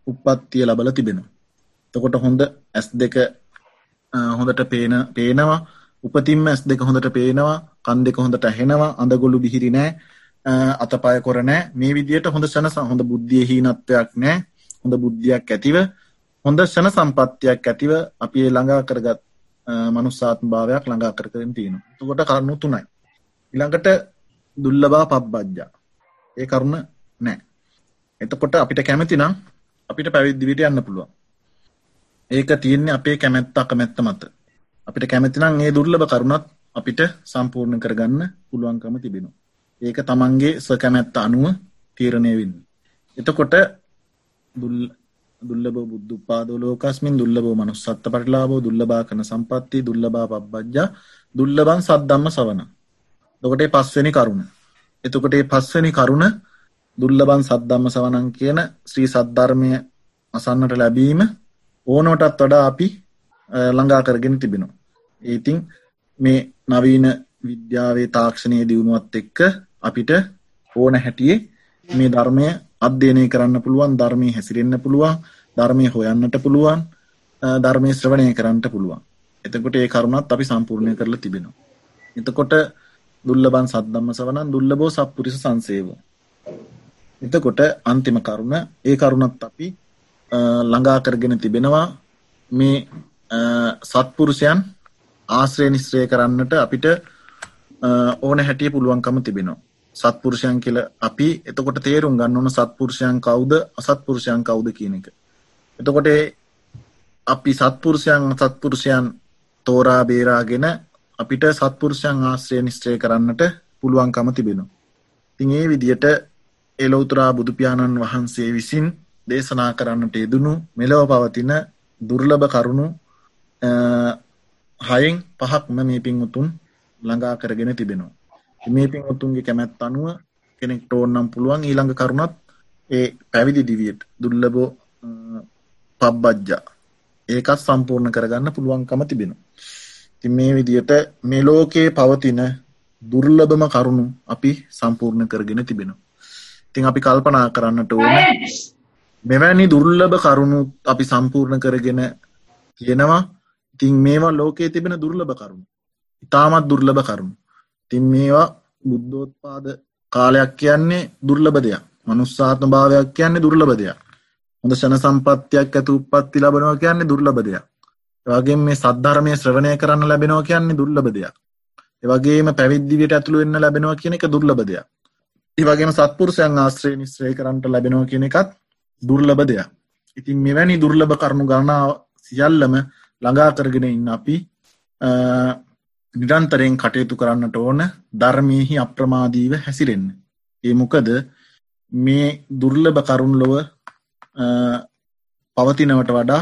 උපත්තිය ලබල තිබෙන. තකොට හොඳ ඇස් දෙක හොඳට පේන පේනවා උපතින්ම ඇස් දෙක හොඳට පේනවා කන් දෙක හොඳට ඇහෙනවා අඳගොලු බිහිරි නෑ අතපය කොරනෑ මේ විදියට හොඳ ශන හොඳ බුද්ධිය හීනත්වයක් නෑ හොඳ බුද්ධියක් ඇතිව හොඳ ශන සම්පත්තියක් ඇතිව අපි ළඟා කරගත් මනුස්සාත්ම භාවයක් ළඟා කරකරින් තියෙන තුකොට කරුණු තුනයි. ඉළඟට දුල්ලබා පබ්බජ්ජා. ඒ කරුණ නෑ. එතකොට අපිට කැමති නම් අපිට පැවිද්දිවිට යන්න පුළුවන්. ඒක තියෙන්නේ අපේ කැමැත්ත අකමැත්ත මත. අපිට කැමැතිනම් ඒ දුර්ලභ කරුණත් අපිට සම්පූර්ණ කරගන්න පුළුවන්කම තිබෙනවා. ඒක තමන්ගේ ස්වකැමැත්ත අනුව තීරණය වෙන්න. එතකොට දුල්ලබ බුද්ධ පාදලෝකස්මින් දුල්ලබ මනුස්සත්ත පටලාබෝ දුල්ලබා කන සම්පත්ති දුල්ලබා පබ්බජ්ජා දුල්ලබන් සද්දම්ම සවන. දොකටේ පස්වනි කරුණ. එතකොටේ පස්වනි කරුණ දුල්ලබන් සද්දම්ම සවනන් කියන ශ්‍රී සද්ධර්මය අසන්නට ලැබීම ඕනෝටත් වඩා අපි ළඟා කරගෙන තිබෙනවා. ඒතින් මේ නවීන විද්‍යාවේ තාක්ෂණය දියුණුවත් එක්ක අපිට ඕන හැටියේ මේ ධර්මය අධ්‍යයනය කරන්න පුළුවන් ධර්මය හැසිරෙන්න්න පුළුවන් ධර්මය හොයන්නට පුළුවන් ධර්මය ශ්‍රවණය කරන්නට පුළුවන්. එතකොට ඒ කරුණත් අපි සම්පූර්ණය කරලා තිබෙනවා. එතකොට දුල්ලබන් සද්දම්ම සවනන් දුල්ලබෝ සප්පුරිස සංසේව. එතකොට අන්තිම කරුණ ඒ කරුණත් අපි ළඟා කරගෙන තිබෙනවා මේ සත්පුරුෂයන් ආශ්‍රය නිශ්‍රය කරන්නට අපිට ඕන හැටිය පුළුවන්කම තිබෙනවා. සත්පුරුෂයන් කියල අපි එතකොට තේරුම් ගන්න ඕන සත්පුරුෂයන් කවුද අසත්පුරුෂයන් කවුද කියන එක. එතකොට අපි සත්පුරුෂයන් සත්පුරුෂයන් තෝරා බේරාගෙන අපිට සත්පුරුෂයන් ආශ්‍රය නිශ්චය කරන්නට පුළුවන්කම තිබෙනවා. තින් ඒ විදියට එලෝතුරා බුදුපාණන් වහන්සේ විසින් දේශනා කරන්නට යෙදුණු මෙලව පවතින දුර්ලභ කරුණු හයෙන් පහක්ම මේ පින්වතුන් ළඟා කරගෙන තිබෙනවා. මේ පින්වතුන්ගේ කැමැත් අනුව කෙනෙක්ට ඕන්නම් පුළුවන් ඊළඟ කරුණත් ඒ පැවිදි දිවියට දුර්ලබෝ පබ්බජ්ජා ඒකත් සම්පූර්ණ කරගන්න පුළුවන්කම තිබෙනවා. ති මේ විදියට මේ ලෝකයේ පවතින දුර්ලභම කරුණු අපි සම්පූර්ණ කරගෙන තිබෙනවා. තින් අපි කල්පනා කරන්නට ඕන මෙවැනි දුර්ලභ කරුණු අපි සම්පූර්ණ කරගෙන තියෙනවා තින් මේවා ලෝකයේ තිබෙන දුර්ලභ කරුණු ඉතාමත් දුර්ලභ කරුණු තින් මේවා බුද්ධෝත්පාද කාලයක් කියන්නේ දුර්ලභ දෙයක්. මනුස්සාත්ම භාවයක් කියන්නේ දුර්ලභ දෙයක්. හොඳ ෂණ සම්පත්තියක් ඇතු උපත්ති ලබනවා කියන්නේ දුර්ලභ දෙයක්. වගේ මේ සද්ධර්මය ශ්‍රවණය කරන්න ලැබෙනවා කියන්නේ දුර්ලභ දෙයක්. ඒවගේම පැවිද්දිවියට ඇතුළු වෙන්න ලැබෙනවා කියන එක දුර්ලභ දෙයක්. ඒවගේම සත්පුරුෂයන් ආශ්‍රය නිශ්‍රය කරන්නට ලැබෙනවා කියන එකත් දුර්ලභ දෙයක්. ඉතින් මෙවැනි දුර්ලභ කරුණු ගණනාව සියල්ලම ළඟා කරගෙන ඉන්න අපි නිරන්තරයෙන් කටයුතු කරන්නට ඕන ධර්මයහි අප්‍රමාදීව හැසිරෙන්න. ඒ මොකද මේ දුර්ලභ කරුණලොව පවතිනවට වඩා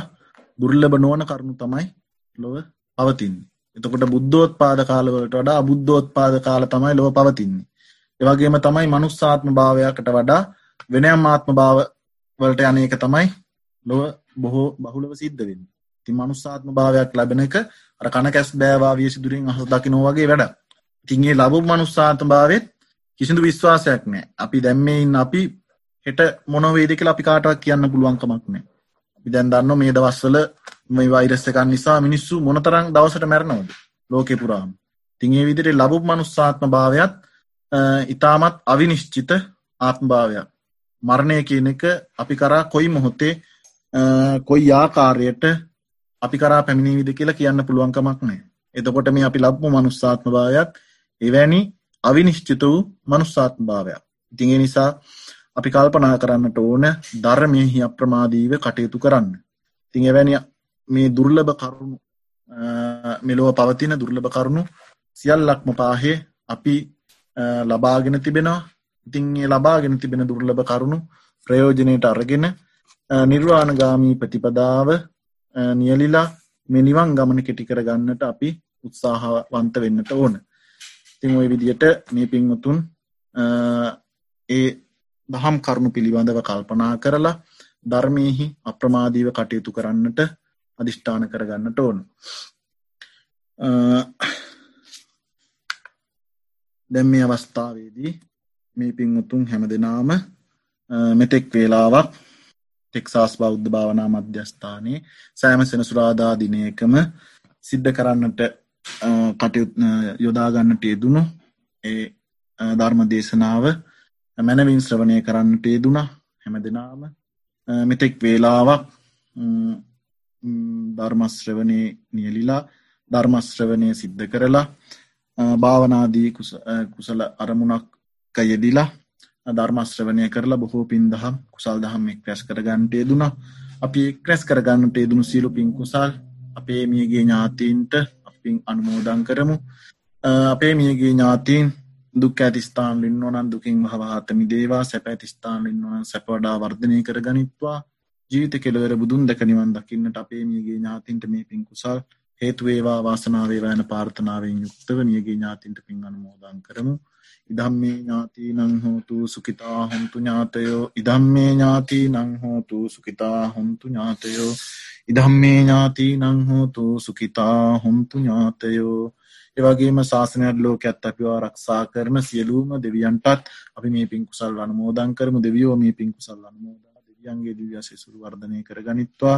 දුර්ලභ නොවන කරුණු තමයි ලොව පවතින්නේ. එතකොට බුද්ධෝත් පාද කාලවලට වඩා අබුද්ධෝත් පාද කාල තමයි ලොව පවතින්නේ. එවගේම තමයි මනුස්සාත්ම භාවයකට වඩා වෙනයම් ආත්ම භාව වලට යන එක තමයි ලොව බොහෝ බහුලව සිද්ධ වෙන්න ති මනුස්සාත්ම භාවයක් ලැබෙන එක අර කණ කැස් බෑවා වියසි දුරින් අහස දකිනෝ වගේ වැඩ තින්ගේ ලබු මනුස්සාත්ම භාවත් කිසිදු විශ්වාසයක් නෑ අපි දැම්මයින් අපි හෙට මොනවේදක අපි කාටක් කියන්න පුළුවන්කමක් නෑ අපි දැන් දන්න මේ දවස්වල මේ වෛරස්ස එකන් නිසා මිනිස්සු මොනතරං දවසට මැරණවද ලෝකෙ පුරාම. තිගේ විදිට ලබු මනුස්සාත්ම භාවයක් ඉතාමත් අවිනිශ්චිත ආත්ම භාවයක් මරණය කියන එක අපි කරා කොයි මොහොත්තේ කොයි ආකාරයට අපි කරා පැමිණි විද කියලා කියන්න පුළුවන්කමක් නෑ එතකොට මේ අපි ලබ්ම මනුස්සාත්ම භාවයක් එවැනි අවිනිශ්චිත වූ මනුස්සාත්ම භාවයක්. ඉතිගේ නිසා අපි කල්පනා කරන්නට ඕන ධර්මයහි අප්‍රමාදීව කටයුතු කරන්න. තිං එවැනි මේ දුර්ලභ කරුණු මෙලොව පවතින දුර්ලභ කරුණු සියල්ලක්ම පාහේ අපි ලබාගෙන තිබෙනවා. ඉතින් ඒ ලබාගෙන තිබෙන දුර්ලභ කරුණු ප්‍රයෝජනයට අරගෙන නිර්වාණගාමී ප්‍රතිපදාව නියලිලා මේ නිවන් ගමන කෙටි කර ගන්නට අපි උත්සාහවන්ත වෙන්නට ඕන. ඉතින් ඔය විදියට මේ පින්වතුන් ඒ දහම් කරුණු පිළිබඳව කල්පනා කරලා ධර්මයෙහි අප්‍රමාදීව කටයුතු කරන්නට අධිෂ්ඨාන කරගන්නට ඕන. දැම් මේ අවස්ථාවේදී මේ පින්වතුන් හැම දෙනාම මෙතෙක් වේලාවක් ටෙක්සාස් බෞද්ධ භාවනා මධ්‍යස්ථානයේ සෑම සෙනසුරාදා දිනයකම සිද්ධ කරන්නට කටයුත් යොදාගන්නට යෙදුණු ඒ ධර්ම දේශනාව මැනවින් ශ්‍රවණය කරන්නට යෙදුණ. හැම දෙනාම මෙතෙක් වේලාවක් ධර්මශ්‍රවනය නියලිලා ධර්මශ්‍රවනය සිද්ධ කරලා භාවනාදී කුසල අරමුණක් යෙදිලා ධර්මශ්‍රවනය කරලා බොහෝ පින් දහම් කුසල් දහම් එක් රැස් කරගන්නටේ දුනා අපි එක් රැස් කරගන්නට යෙදුණු සියලු පින් කුසල් අපේ මියගේ ඥාතීන්ට අපින් අනුමෝදන් කරමු. අපේ මියගේ ඥාතීන් දුක් ඇතිස්ථාන් ලින්නවනන් දුකින් මහවාතමි දේවා සැප ඇතිස්ථාන් ලින්නවන සැපවඩා වර්ධනය කර ගනිත්වා ජීවිත කෙලවර බුදුන් දැක නිවන් දකින්නට අපේ මියගේ ඥාතින්ට මේ පින් කුසල් හේතුවේවා වාසනාවේ වෑන පාර්ථනාවෙන් යුක්තව මියගේ ඥාතින්ට පින් අනුමෝදන් කරමු. ඉදම්මේ ඥාති නං හෝතු සුකිතා හොන්තු ඥාතයෝ. ඉදම්මේ ඥාති නං හෝතු සුකිතා හොන්තු ඥාතයෝ. ඉදම්මේ ඥාති නං හෝතු සුකිතා හොන්තු ඥාතයෝ. ඒවගේම ශාසනයට ලෝකඇත් අපිව ආරක්ෂා කරන සියලූම දෙවියන්ටත් අපි මේ පින්කුසල් අනුමෝදන් කරමු. දෙවියෝ මේ පින්කුසල් අනුමෝදන් දෙවියන්ගේ දිව්‍යසේ සුරු වර්ධනය කරගනිත්වා.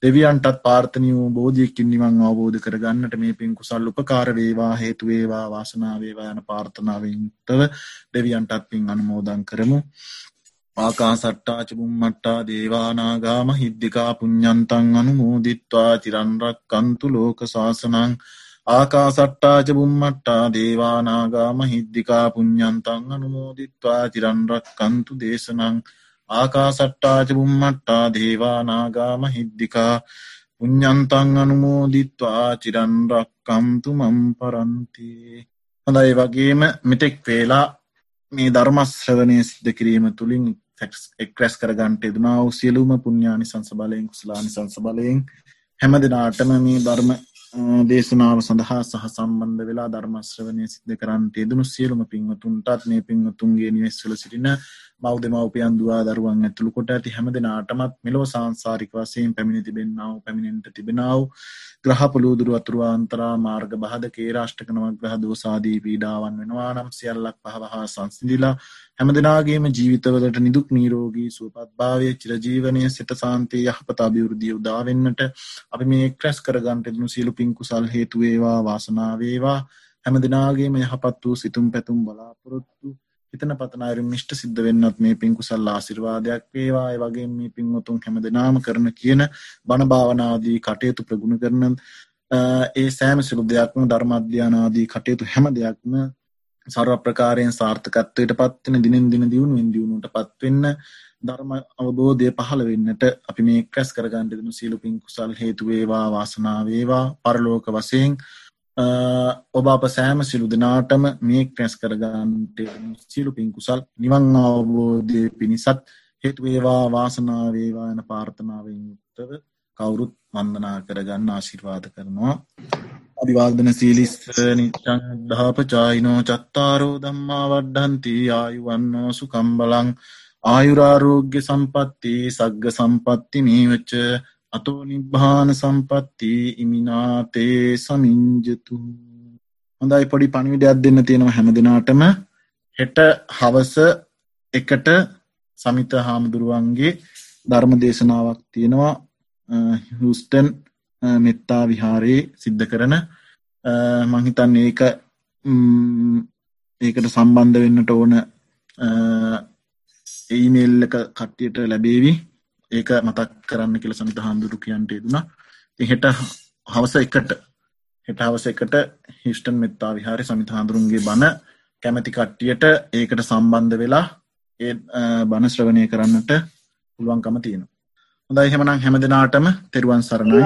දෙවියන්ටත් පාර්ථනී වූ බෝධියකින් නිවන් අවබෝධ කරගන්නට මේ පින් කුසල් උපකාර වේවා හේතු වේවා වාසනාව වේවා යන ප්‍රාර්ථනාවෙන් තව දෙවියන්ටත් පින් අනුමෝදන් කරමු. ආකාසට්ටා චුම්මට්ටා දේවානාගා මහිද්దికා පුඤ්ඤන්තං අනුමෝදිත්වා තිරන් රැක්කන්තු ලෝක සාසනං. ආකාසට්ටා චුම්මට්ටා දේවානාගා මහිද්దికා පුඤ්ඤන්තං අනුමෝදිත්වා තිරන් රැක්කන්තු දේශනං. ආකාසට්ටාච බුම්මට්ටා දේවානාගාම හිද්දිිකා පුඤ්ඥන්තං අනුමෝදිත්වා චිරන්රක්කම්තු මම් පරන්ති. හොඳයි වගේම මෙතෙක් වේලා මේ ධර්මශ්‍රවනය සිද්ධ කිරීම තුළින් එක්රැස් කරගන්ට එදනාව සියලුම පුුණ්ඥානි සංස බලයෙන් කුසලානි සංස බලයෙන් හැම දෙනාටම මේ ධර්ම දේශනාව සඳහා සහ සම්බන්ධ වෙලා ධර්මශ්‍රවනය සිද්ධ කරන්නට යෙදනු සියලුම පින්වතුන්ටත් මේ පින්වතුන්ගේ නිවෙස්වල සිටින මව් දෙමවපියන් දවා දරුවන් ඇතුළු කොට ඇති හැම දෙනාටමත් මෙලෝ සංසාරික වසයෙන් පැමිණි තිබෙන්නාව පැමිණෙන්ට තිබෙනාව ග්‍රහපලූදුරු අතුරුවාන්තරා මාර්ග බහද කේරාෂ්ටක නවග්‍රහ දෝසාදී පීඩාවන් වෙනවා නම් සියල්ලක් පහවහා සංසිදිලා හැම දෙනාගේම ජීවිතවලට නිදුක් නීරෝගී සුවපත්භාවය චිරජීවනය සිත සාන්තය යහපත අභිවෘද්ධිය උදාවෙන්නට අපි මේ ක්‍රැස් කරගන්ට එදනු සියලු පින්කුසල් හේතුවේවා වාසනාවේවා හැම දෙනාගේම යහපත් වූ සිතුම් පැතුම් බලාපොරොත්තු හිතන පතනයරු මිෂ්ට සිද්ධ වෙන්නත් මේ පින්කුසල් ආසිර්වාදයක් වේවා. වගේ මේ පින්වතුන් හැම දෙනාම කරන කියන බණභාවනාදී කටයුතු ප්‍රගුණ කරන ඒ සෑම සිලු දෙයක්ම ධර්මධ්‍යානාදී කටයුතු හැම දෙයක්ම සර්ව ප්‍රකාරයෙන් සාර්ථකත්වයට පත්වෙන දිනෙන් දින දියුණුවෙන් දියුණුට පත්වෙන්න ධර්ම අවබෝධය පහළ වෙන්නට අපි මේ ක්‍රැස් කරගන්න දෙනු සීලු පින් කුසල් හේතුවේවා වාසනාවේවා පරලෝක වසයෙන් ඔබ අප සෑම සිලු දෙනාටම මේ ක්‍රැස් කරගන්නට සිලු පින් කුසල් නිවන් අවබෝධය පිණිසත් හේතුවේවා වාසනාවේවා යන පාර්ථනාවෙන් යුක්තව කවුරුත් වන්දනා කරගන්න ආශිර්වාද කරනවා. අභිවාදන සීලිස්ස නිච්ඡං ධාපචායිනෝ චත්තාරෝ ධම්මා වඩ්ඩන්ති ආයුවන්නෝ සුඛම් බලං ආයුරාරෝග්‍ය සම්පatti සග්ග සම්පatti මේවච අතෝ නිබ්බාන සම්පatti ඉමිනාතේ සමිංජතු හොඳයි පොඩි පණිවිඩයක් දෙන්න තියෙනවා හැම දිනාටම. හෙට හවස එකට සමිත හාමුදුරුවන්ගේ ධර්ම දේශනාවක් තියෙනවා හස්ටන් මෙත්තා විහාරයේ සිද්ධ කරන. මංහිතන් ඒක ඒකට සම්බන්ධ වෙන්නට ඕන ඒමේල් එක කට්ටියට ලැබේවි. ඒක මතක් කරන්න කියල සමිත හාමුදුරු කියන්ට දුනා හෙට හවස එකට හෙට හවස එකට හිස්ටන් මෙත්තා විහාරි සමිත හාදුරුන්ගේ බණ කැමැති කට්ටියට ඒකට සම්බන්ධ වෙලා ඒ බණ ශ්‍රවණය කරන්නට පුළුවන්කම තියෙන හොඳයි හෙමනම් හැම දෙනාටම තෙරුවන් සරණයි.